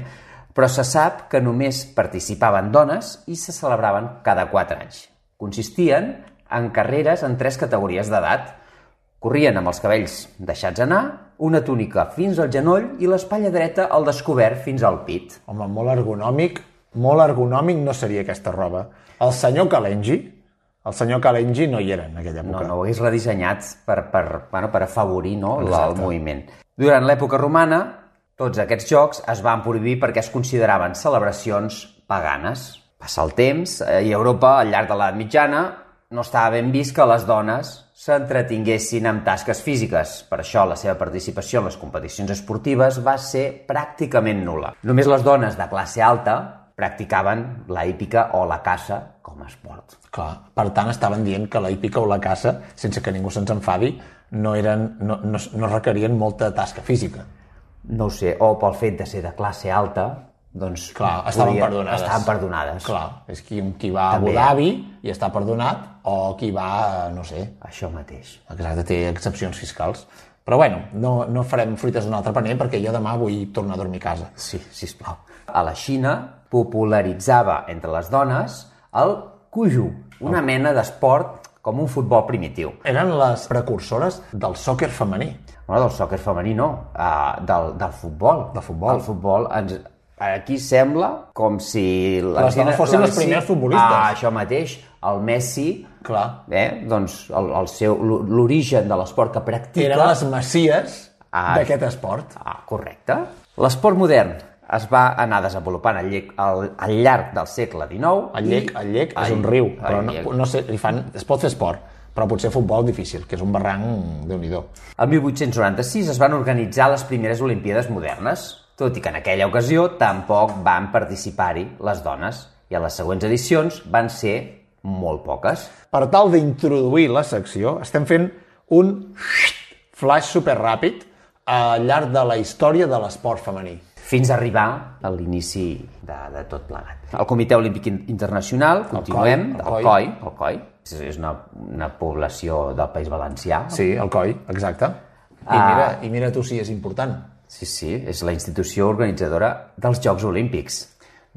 però se sap que només participaven dones i se celebraven cada 4 anys. Consistien en carreres en tres categories d'edat. Corrien amb els cabells deixats anar, una túnica fins al genoll i l'espatlla dreta al descobert fins al pit. Home, molt ergonòmic, molt ergonòmic no seria aquesta roba. El senyor Kalenji, el senyor Kalenji no hi era en aquella No, època. no ho hagués redissenyat per, per, bueno, per afavorir no, la, el moviment. Durant l'època romana, tots aquests jocs es van prohibir perquè es consideraven celebracions paganes. Passa el temps eh, i a Europa, al llarg de l'edat mitjana, no estava ben vist que les dones s'entretinguessin amb tasques físiques. Per això la seva participació en les competicions esportives va ser pràcticament nula. Només les dones de classe alta practicaven la hípica o la caça com a esport. Clar, per tant, estaven dient que la hípica o la caça, sense que ningú se'ns enfadi, no, eren, no, no, no requerien molta tasca física. no ho sé, o pel fet de ser de classe alta, doncs... Clar, estaven podia- perdonades. Estaven perdonades. Clar, és qui, qui va a També. Abu Dhabi i està perdonat, o qui va, no sé, Això mateix. exacte, té excepcions fiscals. Però bueno, no, no farem fruites d'un altre paner perquè jo demà vull tornar a dormir a casa. Sí, sisplau. A la Xina popularitzava entre les dones el cuju, una mena d'esport com un futbol primitiu. Eren les precursores del sòquer femení. Bueno, del sòquer femení no, uh, del, del futbol. Del futbol. El futbol ens... Aquí sembla com si... la Les dones fossin les primeres futbolistes. Ah, això mateix. El Messi, Clar. eh, doncs l'origen de l'esport que practica... Eren les macies Ah. d'aquest esport. Ah, correcte. L'esport modern es va anar desenvolupant al, llec, al, al llarg del segle XIX. El llec, i- el llec és un riu, el però no, no sé, li fan, es pot fer esport, però potser futbol difícil, que és un barranc déu nhi El 1896 es van organitzar les primeres Olimpíades modernes, tot i que en aquella ocasió tampoc van participar-hi les dones, i a les següents edicions van ser molt poques. Per tal d'introduir la secció, estem fent un flash superràpid al llarg de la història de l'esport femení. fins a arribar a l'inici de, de tot plegat. El Comitè Olímpic In- Internacional, continuem, COI, el el COI. El COI, és una, una població del País Valencià. Sí, el COI, exacte. I, Ah. mira, I mira tu si és important. Sí, sí, és la institució organitzadora dels Jocs Olímpics.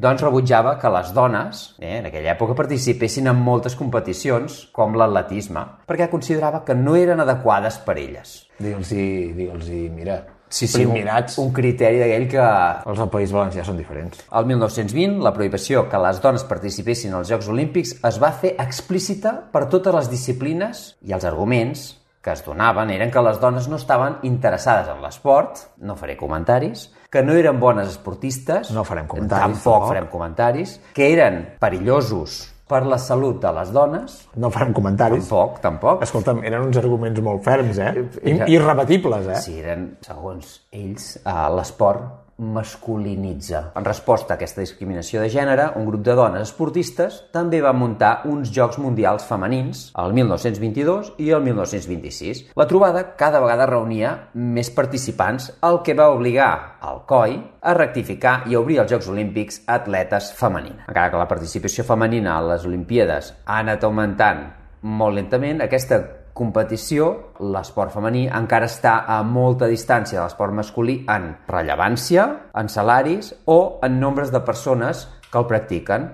Doncs rebutjava que les dones, eh, en aquella època, participessin en moltes competicions, com l'atletisme, perquè considerava que no eren adequades per elles. Digue'ls-hi, digue'ls mira, Sí, sí, un, un criteri d'aquell que els del País Valencià són diferents. El 1920, la prohibició que les dones participessin als Jocs Olímpics es va fer explícita per totes les disciplines i els arguments que es donaven eren que les dones no estaven interessades en l'esport, no faré comentaris, que no eren bones esportistes, No farem comentaris, tampoc tampoc. farem comentaris, que eren perillosos per la salut de les dones, No farem comentaris. tampoc, tampoc. Escolta'm, eren uns arguments molt ferms, eh? I, irrebatibles, eh? Si eren, segons ells, eh, l'esport masculinitza. En resposta a aquesta discriminació de gènere, un grup de dones esportistes també va muntar uns Jocs Mundials femenins el 1922 i el 1926. La trobada cada vegada reunia més participants, el que va obligar al COI a rectificar i a obrir els Jocs Olímpics a atletes femenines. Encara que la participació femenina a les Olimpíades ha anat augmentant molt lentament, aquesta competició, l'esport femení encara està a molta distància de l'esport masculí en rellevància, en salaris o en nombres de persones que el practiquen.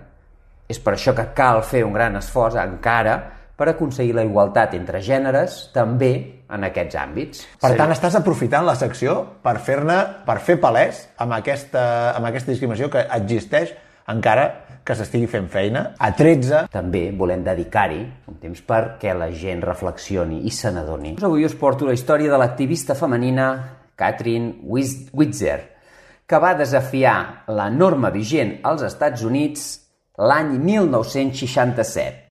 És per això que cal fer un gran esforç encara per aconseguir la igualtat entre gèneres també en aquests àmbits. Per tant, estàs aprofitant la secció per fer-ne, per fer palès amb aquesta, amb aquesta discriminació que existeix encara que s'estigui fent feina. A 13, també volem dedicar-hi un temps perquè la gent reflexioni i se n'adoni. Avui us porto la història de l'activista femenina Catherine Witzer, que va desafiar la norma vigent als Estats Units l'any 1967.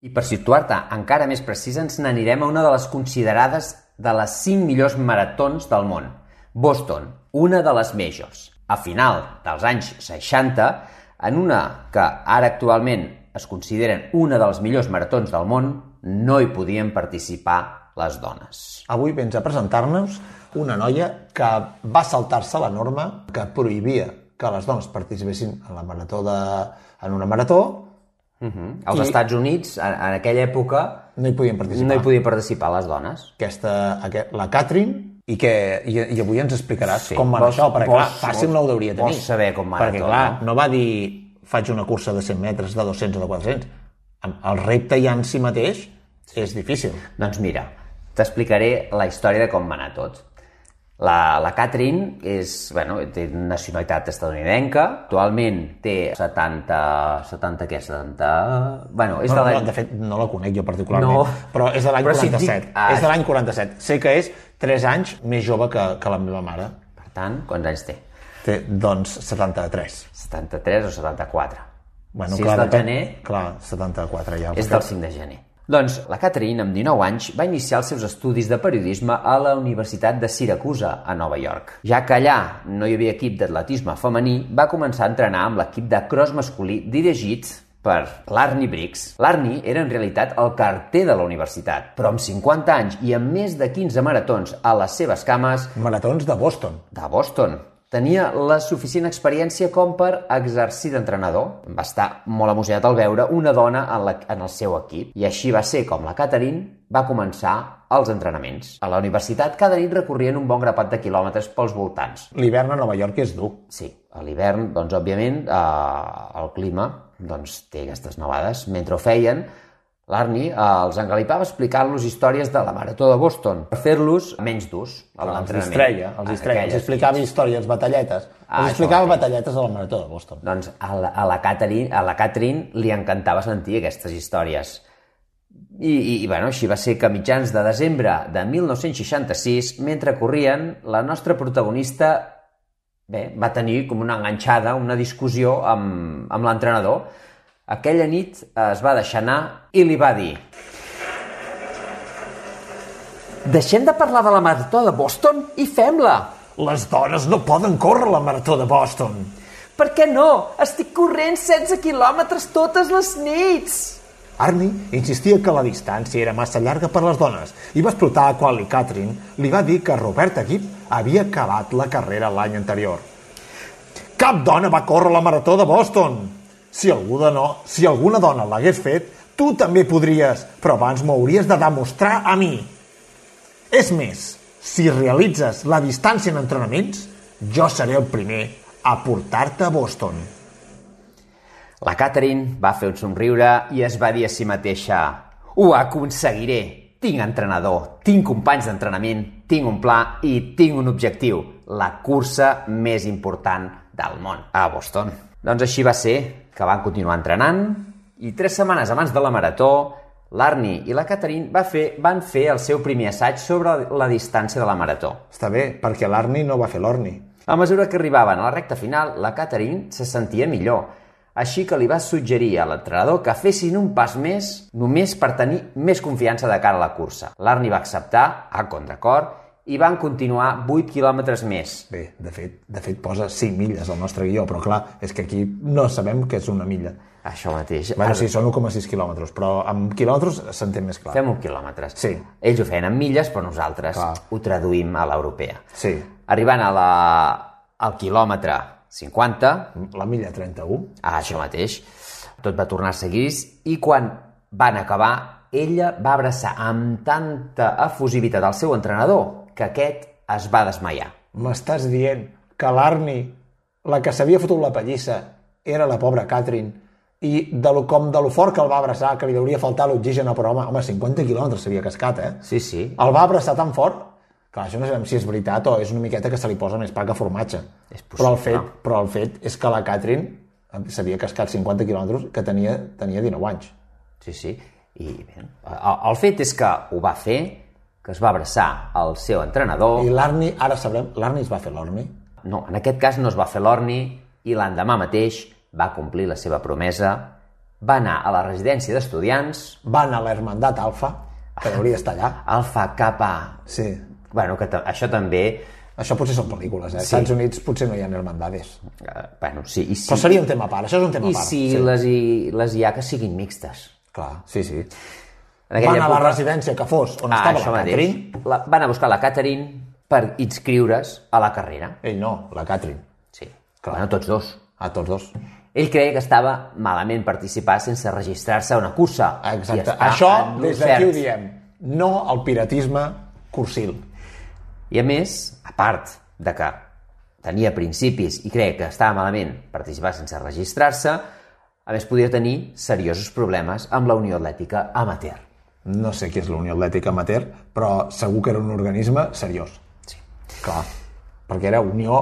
I per situar-te encara més precisa, ens n'anirem a una de les considerades de les 5 millors maratons del món, Boston, una de les majors. A final dels anys 60, en una que ara actualment es consideren una de les millors maratons del món, no hi podien participar les dones. Avui vens a presentar-nos una noia que va saltar-se la norma que prohibia que les dones participessin en la marató de, en una marató Uh -huh. Als I- Estats Units, en, en aquella època, no hi podien participar. no hi podien participar les dones. aquesta, aquest, la Catherine i, que, i, i avui ens explicaràs Sí. com va Vols- això, perquè clar, vols- fàcil vols- no ho deuria tenir. vols saber com va Perquè tot, clar, no? no va dir faig una cursa de 100 metres, de 200 o de 400. El repte ja en si mateix és difícil. Doncs mira, t'explicaré la història de com va anar tot. La, la Catherine és, bueno, té nacionalitat estadounidenca, actualment té 70... 70 què? 70... Bueno, és No, de no, l'any... de fet, no la conec jo particularment, No. però és de l'any Però si et 47. dic- ah, és de l'any 47. Sé que és 3 anys més jove que, que la meva mare. Per tant, quants anys té? Té, doncs, 73. 73 o 74? Bueno, si clar, és del gener, Clar, 74 ja. és perquè- del 5 de gener. Doncs la Catherine, amb 19 anys, va iniciar els seus estudis de periodisme a la Universitat de Siracusa, a Nova York. Ja que allà no hi havia equip d'atletisme femení, va començar a entrenar amb l'equip de cross masculí dirigit per l'Arnie Briggs. L'Arnie era en realitat el carter de la universitat, però amb 50 anys i amb més de 15 maratons a les seves cames, Maratons de Boston. de Boston. Tenia la suficient experiència com per exercir d'entrenador. Va estar molt emocionat al veure una dona en, la, en el seu equip. I així va ser com la Catherine va començar els entrenaments. A la universitat cada nit recorrien un bon grapat de quilòmetres pels voltants. L'hivern a Nova York és dur. Sí, a l'hivern, doncs, òbviament, eh, el clima doncs, té aquestes nevades. Mentre ho feien, l'Arni eh, els engalipava explicant-los històries de la Marató de Boston per fer-los menys durs a Els l'entrenament. distreia, els distreia. Els explicava nits. històries, batalletes. Ah, els això explicava mateix. batalletes a la Marató de Boston. Doncs a la, a, la Catherine, a la Catherine li encantava sentir aquestes històries. I, i, i bueno, així va ser que a mitjans de desembre de 1966, mentre corrien, la nostra protagonista bé, va tenir com una enganxada, una discussió amb, amb l'entrenador. Aquella nit es va deixar anar i li va dir Deixem de parlar de la marató de Boston i fem-la! Les dones no poden córrer la Marató de Boston. Per què no? Estic corrent 16 quilòmetres totes les nits! Arnie insistia que la distància era massa llarga per les dones i va explotar quan li Catherine li va dir que Robert Equip havia acabat la carrera l'any anterior. Cap dona va córrer la marató de Boston! Si, algú de no, si alguna dona l'hagués fet, tu també podries, però abans m'ho hauries de demostrar a mi. És més, si realitzes la distància en entrenaments, jo seré el primer a portar-te a Boston. La Catherine va fer un somriure i es va dir a si mateixa «Ho aconseguiré! Tinc entrenador, tinc companys d'entrenament, tinc un pla i tinc un objectiu, la cursa més important del món, a Boston». Doncs així va ser, que van continuar entrenant i tres setmanes abans de la marató, l'Arnie i la Catherine va fer, van fer el seu primer assaig sobre la distància de la marató. Està bé, perquè l'Arnie no va fer l'Orni. A mesura que arribaven a la recta final, la Catherine se sentia millor. Així que li va suggerir a l'entrenador que fessin un pas més només per tenir més confiança de cara a la cursa. L'Arni va acceptar, a contracor, i van continuar 8 quilòmetres més. Bé, de fet, de fet posa 5 milles al nostre guió, però clar, és que aquí no sabem què és una milla. Això mateix. Bueno, Ara sí, són 1,6 quilòmetres, però amb quilòmetres s'entén més clar. Fem un quilòmetres. Sí. Ells ho feien en milles, però nosaltres Clar. ho traduïm a l'europea. Sí. Arribant a la, al quilòmetre 50, La milla 31. Ah, això mateix. Tot va tornar a seguir i quan van acabar, ella va abraçar amb tanta efusivitat al seu entrenador que aquest es va desmaiar. M'estàs dient que l'Arni, la que s'havia fotut la pallissa, era la pobra Catherine, i de lo, com de lo fort que el va abraçar, que li hauria faltar l'oxigen, però home, home, 50 quilòmetres s'havia cascat, eh? Sí, sí. El va abraçar tan fort Clar, això no sabem si és veritat o és una miqueta que se li posa més pa que formatge. És possible. però, el fet, però el fet és que la Catherine s'havia cascat 50 quilòmetres que tenia, tenia 19 anys. Sí, sí. I bé, el, el fet és que ho va fer, que es va abraçar al seu entrenador. I l'Arni, ara sabrem, l'Arni es va fer l'Orni? No, en aquest cas no es va fer l'orni i l'endemà mateix va complir la seva promesa va anar a la residència d'estudiants, Van a l'Hermandat Alfa, que hauria d'estar allà. (laughs) Alfa Kappa... Sí. Bueno, que això també... Això potser són pel·lícules, eh? Als Sí. Estats Units potser no hi ha hermandades. Eh, bueno, sí, i si, Però seria un tema a part, això és un tema i a part. si les, hi, les hi ha que siguin mixtes. Clar, sí, sí. En Van a la residència que fos, on ah, estava la mateix. Catherine. La, van a buscar la Catherine per inscriure's a la carrera. Ell no, la Catherine. Sí. Bueno, tots dos. A tots dos. Ell creia que estava malament participar sense registrar-se a una cursa. Exacte. Això, des d'aquí ho diem. No al piratisme cursil. I a més, a part de que tenia principis i creia que estava malament participar sense registrar-se, a més podia tenir seriosos problemes amb la Unió Atlètica Amateur. No sé què és la Unió Atlètica Amateur, però segur que era un organisme seriós. Sí. Clar, perquè era Unió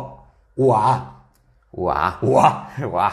UAA. Uà. Uà. Uà.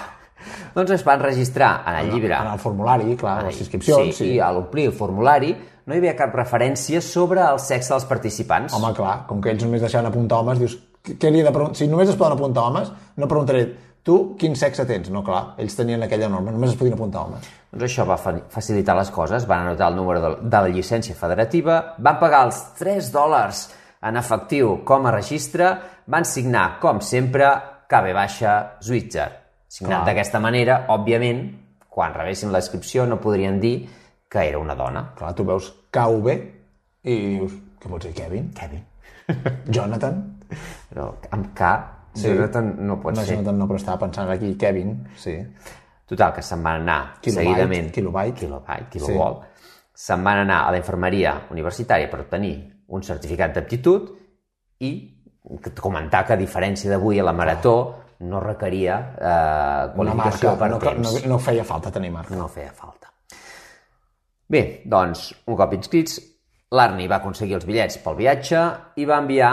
Doncs es van registrar en el llibre. En el formulari, clar, les inscripcions, sí, sí. I a l'omplir el formulari no hi havia cap referència sobre el sexe dels participants. Home, clar, com que ells només deixaven apuntar homes, dius, què li he de preguntar? Si només es poden apuntar homes, no preguntaré, tu quin sexe tens? No, clar, ells tenien aquella norma, només es podien apuntar homes. Doncs això va fa- facilitar les coses, van anotar el número de, de la llicència federativa, van pagar els 3 dòlars en efectiu com a registre, van signar, com sempre, KB baixa Switzer. Signat d'aquesta manera, òbviament, quan rebessin la inscripció no podrien dir que era una dona. Clar, tu veus KV i dius, què vols dir, Kevin? Kevin. Jonathan? Però amb K, sí. Jonathan no pot no, ser. Jonathan no, però estava pensant aquí, Kevin, sí. Total, que se'n van anar Kilobyte, seguidament... kilobyte. Kilobyte, kilovolt. Se'n van anar a la infermeria universitària per obtenir un certificat d'aptitud i comentar que a diferència d'avui a la marató no requeria eh, Una qualificació marca, per no, temps. no, no feia falta tenir marca. No feia falta. Bé, doncs, un cop inscrits, l'Arni va aconseguir els bitllets pel viatge i va enviar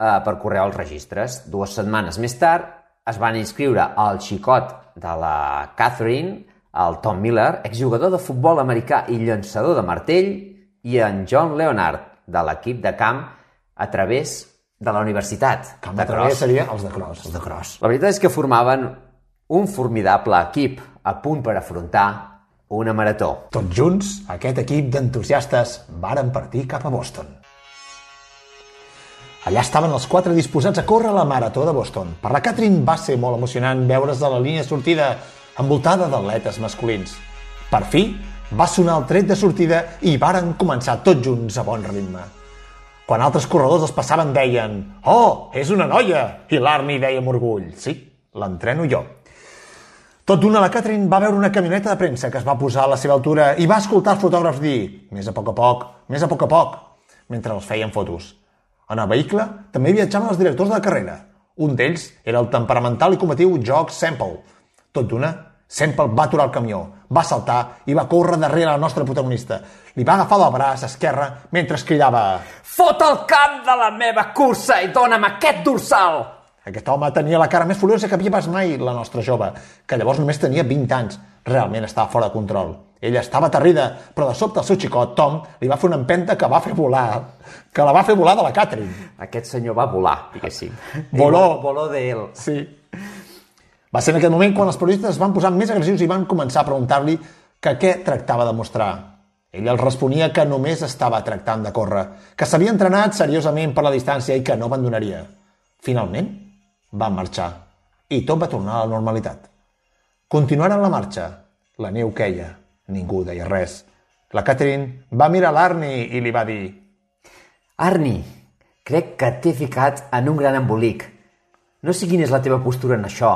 eh, per correu els registres. Dues setmanes més tard es van inscriure el xicot de la Catherine, el Tom Miller, exjugador de futbol americà i llançador de martell, i en John Leonard, de l'equip de camp, a través de la universitat Camp de de Cross. seria els de cross. Els de cross. La veritat és que formaven un formidable equip a punt per afrontar una marató. Tots junts, aquest equip d'entusiastes varen partir cap a Boston. Allà estaven els quatre disposats a córrer la marató de Boston. Per la Catherine va ser molt emocionant veure's a la línia de sortida envoltada d'atletes masculins. Per fi, va sonar el tret de sortida i varen començar tots junts a bon ritme. Quan altres corredors els passaven deien «Oh, és una noia!» i l'Arni deia amb orgull «Sí, l'entreno jo». Tot d'una, la Catherine va veure una camioneta de premsa que es va posar a la seva altura i va escoltar els fotògrafs dir «Més a poc a poc, més a poc a poc», mentre els feien fotos. En el vehicle també viatjaven els directors de la carrera. Un d'ells era el temperamental i combatiu Jock Semple. Tot d'una, Semple va aturar el camió, va saltar i va córrer darrere la nostra protagonista. Li va agafar del braç esquerre mentre es cridava Fot el camp de la meva cursa i dona'm aquest dorsal! Aquest home tenia la cara més furiosa que havia pas mai la nostra jove, que llavors només tenia 20 anys. Realment estava fora de control. Ella estava aterrida, però de sobte el seu xicot, Tom, li va fer una empenta que va fer volar, que la va fer volar de la Catherine. Aquest senyor va volar, diguéssim. (laughs) Voló. Voló d'ell. Sí. Va ser en aquell moment quan els periodistes es van posar més agressius i van començar a preguntar-li que què tractava de mostrar. Ell els responia que només estava tractant de córrer, que s'havia entrenat seriosament per la distància i que no abandonaria. Finalment, van marxar i tot va tornar a la normalitat. Continuaren la marxa. La neu queia. Ningú deia res. La Catherine va mirar l'Arni i li va dir Arni, crec que t'he ficat en un gran embolic. No sé quina és la teva postura en això,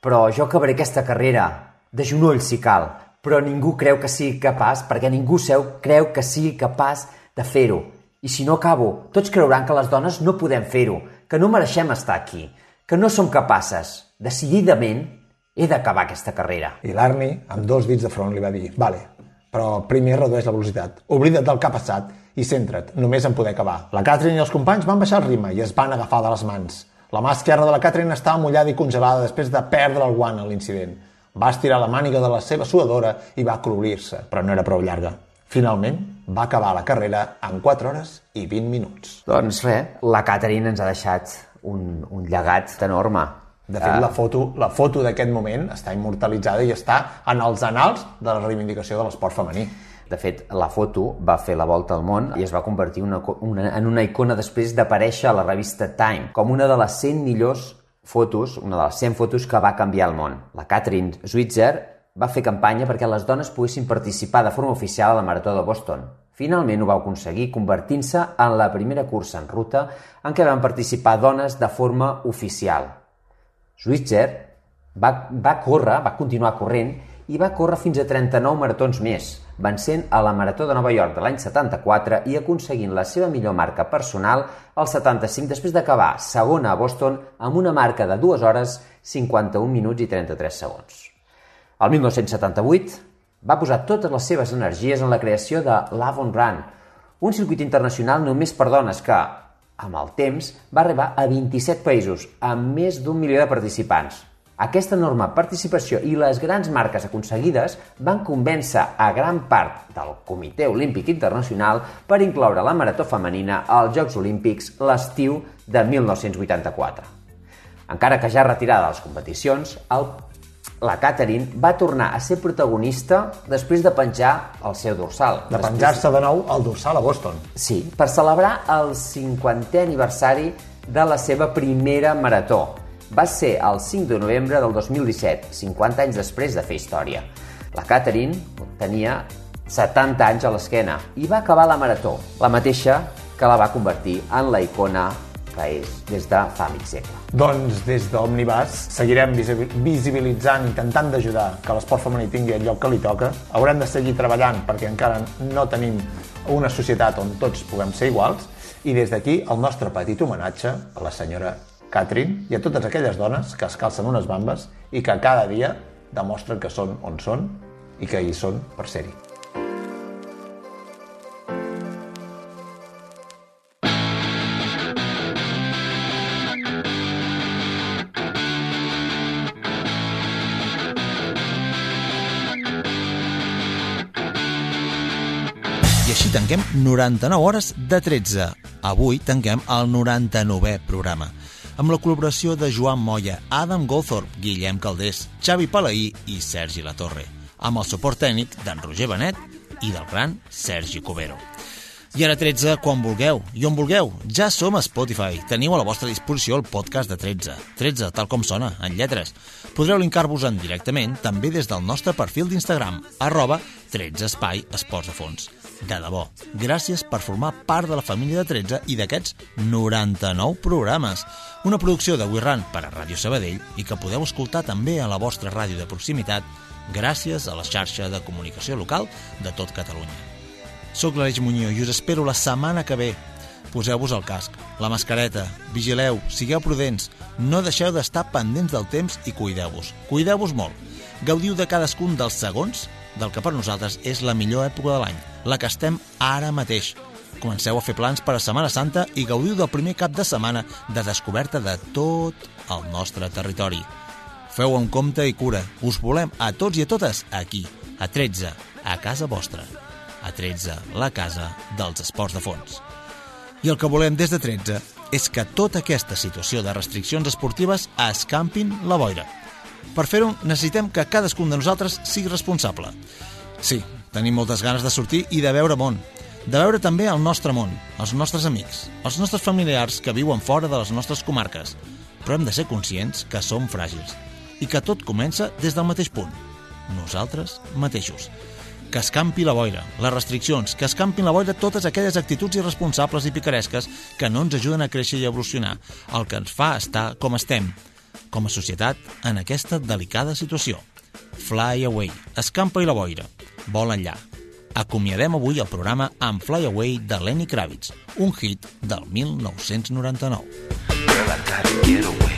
però jo acabaré aquesta carrera, de genoll si cal, però ningú creu que sigui capaç, perquè ningú seu creu que sigui capaç de fer-ho. I si no acabo, tots creuran que les dones no podem fer-ho, que no mereixem estar aquí, que no som capaces. Decididament, he d'acabar aquesta carrera. I l'Arni, amb dos dits de front, li va dir «Vale, però primer redueix la velocitat. Oblida't del que ha passat i centra't, només en poder acabar». La Catherine i els companys van baixar el ritme i es van agafar de les mans. La mà esquerra de la Catherine estava mullada i congelada després de perdre el guant a l'incident. Va estirar la màniga de la seva suadora i va colorir-se, però no era prou llarga. Finalment, va acabar la carrera en 4 hores i 20 minuts. Doncs res, la Catherine ens ha deixat un, un llegat enorme De fet, la foto, la foto d'aquest moment està immortalitzada i està en els anals de la reivindicació de l'esport femení. De fet, la foto va fer la volta al món i es va convertir una, una, en una icona després d'aparèixer a la revista Time, com una de les 100 millors fotos, una de les 100 fotos que va canviar el món. La Catherine Switzer va fer campanya perquè les dones poguessin participar de forma oficial a la Marató de Boston. Finalment ho va aconseguir convertint-se en la primera cursa en ruta en què van participar dones de forma oficial. Switzer va, va córrer, va continuar corrent i va córrer fins a 39 maratons més, vencent a la Marató de Nova York de l'any 74 i aconseguint la seva millor marca personal al 75 després d'acabar segona a Boston amb una marca de 2 hores 51 minuts i 33 segons. El 1978 va posar totes les seves energies en la creació de l'Avon Run, un circuit internacional només per dones que, amb el temps, va arribar a 27 països, amb més d'un milió de participants. Aquesta enorme participació i les grans marques aconseguides van convèncer a gran part del Comitè Olímpic Internacional per incloure la marató femenina als Jocs Olímpics l'estiu de 1984. Encara que ja retirada de les competicions, el, la Catherine va tornar a ser protagonista després de penjar el seu dorsal. De penjar-se de nou al dorsal a Boston. Sí, per celebrar el 50è aniversari de la seva primera marató, va ser el 5 de novembre del 2017, 50 anys després de fer història. La Catherine tenia 70 anys a l'esquena i va acabar la marató, la mateixa que la va convertir en la icona és des de fa mig segle. Doncs des d'Omnibus seguirem visibilitzant, intentant d'ajudar que l'esport femení tingui el lloc que li toca. Haurem de seguir treballant perquè encara no tenim una societat on tots puguem ser iguals i des d'aquí el nostre petit homenatge a la senyora Catherine i a totes aquelles dones que es calcen unes bambes i que cada dia demostren que són on són i que hi són per ser-hi. Tanquem 99 hores de 13. Avui tanquem el 99è programa amb la col·laboració de Joan Moya, Adam Goldthorpe, Guillem Caldés, Xavi Palaí i Sergi Latorre, amb el suport tècnic d'en Roger Benet i del gran Sergi Covero. I ara 13, quan vulgueu i on vulgueu. Ja som a Spotify. Teniu a la vostra disposició el podcast de 13. 13, tal com sona, en lletres. Podreu linkar-vos-en directament també des del nostre perfil d'Instagram, arroba 13 espai esports de fons. De debò, gràcies per formar part de la família de 13 i d'aquests 99 programes. Una producció de WeRun per a Ràdio Sabadell i que podeu escoltar també a la vostra ràdio de proximitat gràcies a la xarxa de comunicació local de tot Catalunya. Soc l'Aleix Muñoz i us espero la setmana que ve. Poseu-vos el casc, la mascareta, vigileu, sigueu prudents, no deixeu d'estar pendents del temps i cuideu-vos. Cuideu-vos molt. Gaudiu de cadascun dels segons del que per nosaltres és la millor època de l'any, la que estem ara mateix. Comenceu a fer plans per a Setmana Santa i gaudiu del primer cap de setmana de descoberta de tot el nostre territori. Feu amb compte i cura. Us volem a tots i a totes aquí, a 13, a casa vostra. A 13, la casa dels esports de fons. I el que volem des de 13 és que tota aquesta situació de restriccions esportives escampin la boira. Per fer-ho, necessitem que cadascun de nosaltres sigui responsable. Sí, tenim moltes ganes de sortir i de veure món, de veure també el nostre món, els nostres amics, els nostres familiars que viuen fora de les nostres comarques, però hem de ser conscients que som fràgils i que tot comença des del mateix punt, nosaltres mateixos. Que escampi la boira, les restriccions, que escampin la boira totes aquelles actituds irresponsables i picaresques que no ens ajuden a créixer i evolucionar, el que ens fa estar com estem, com a societat, en aquesta delicada situació. Fly Away, escampa i la boira, vol enllà. Acomiadem avui el programa amb Fly Away de Lenny Kravitz, un hit del 1999. Girl,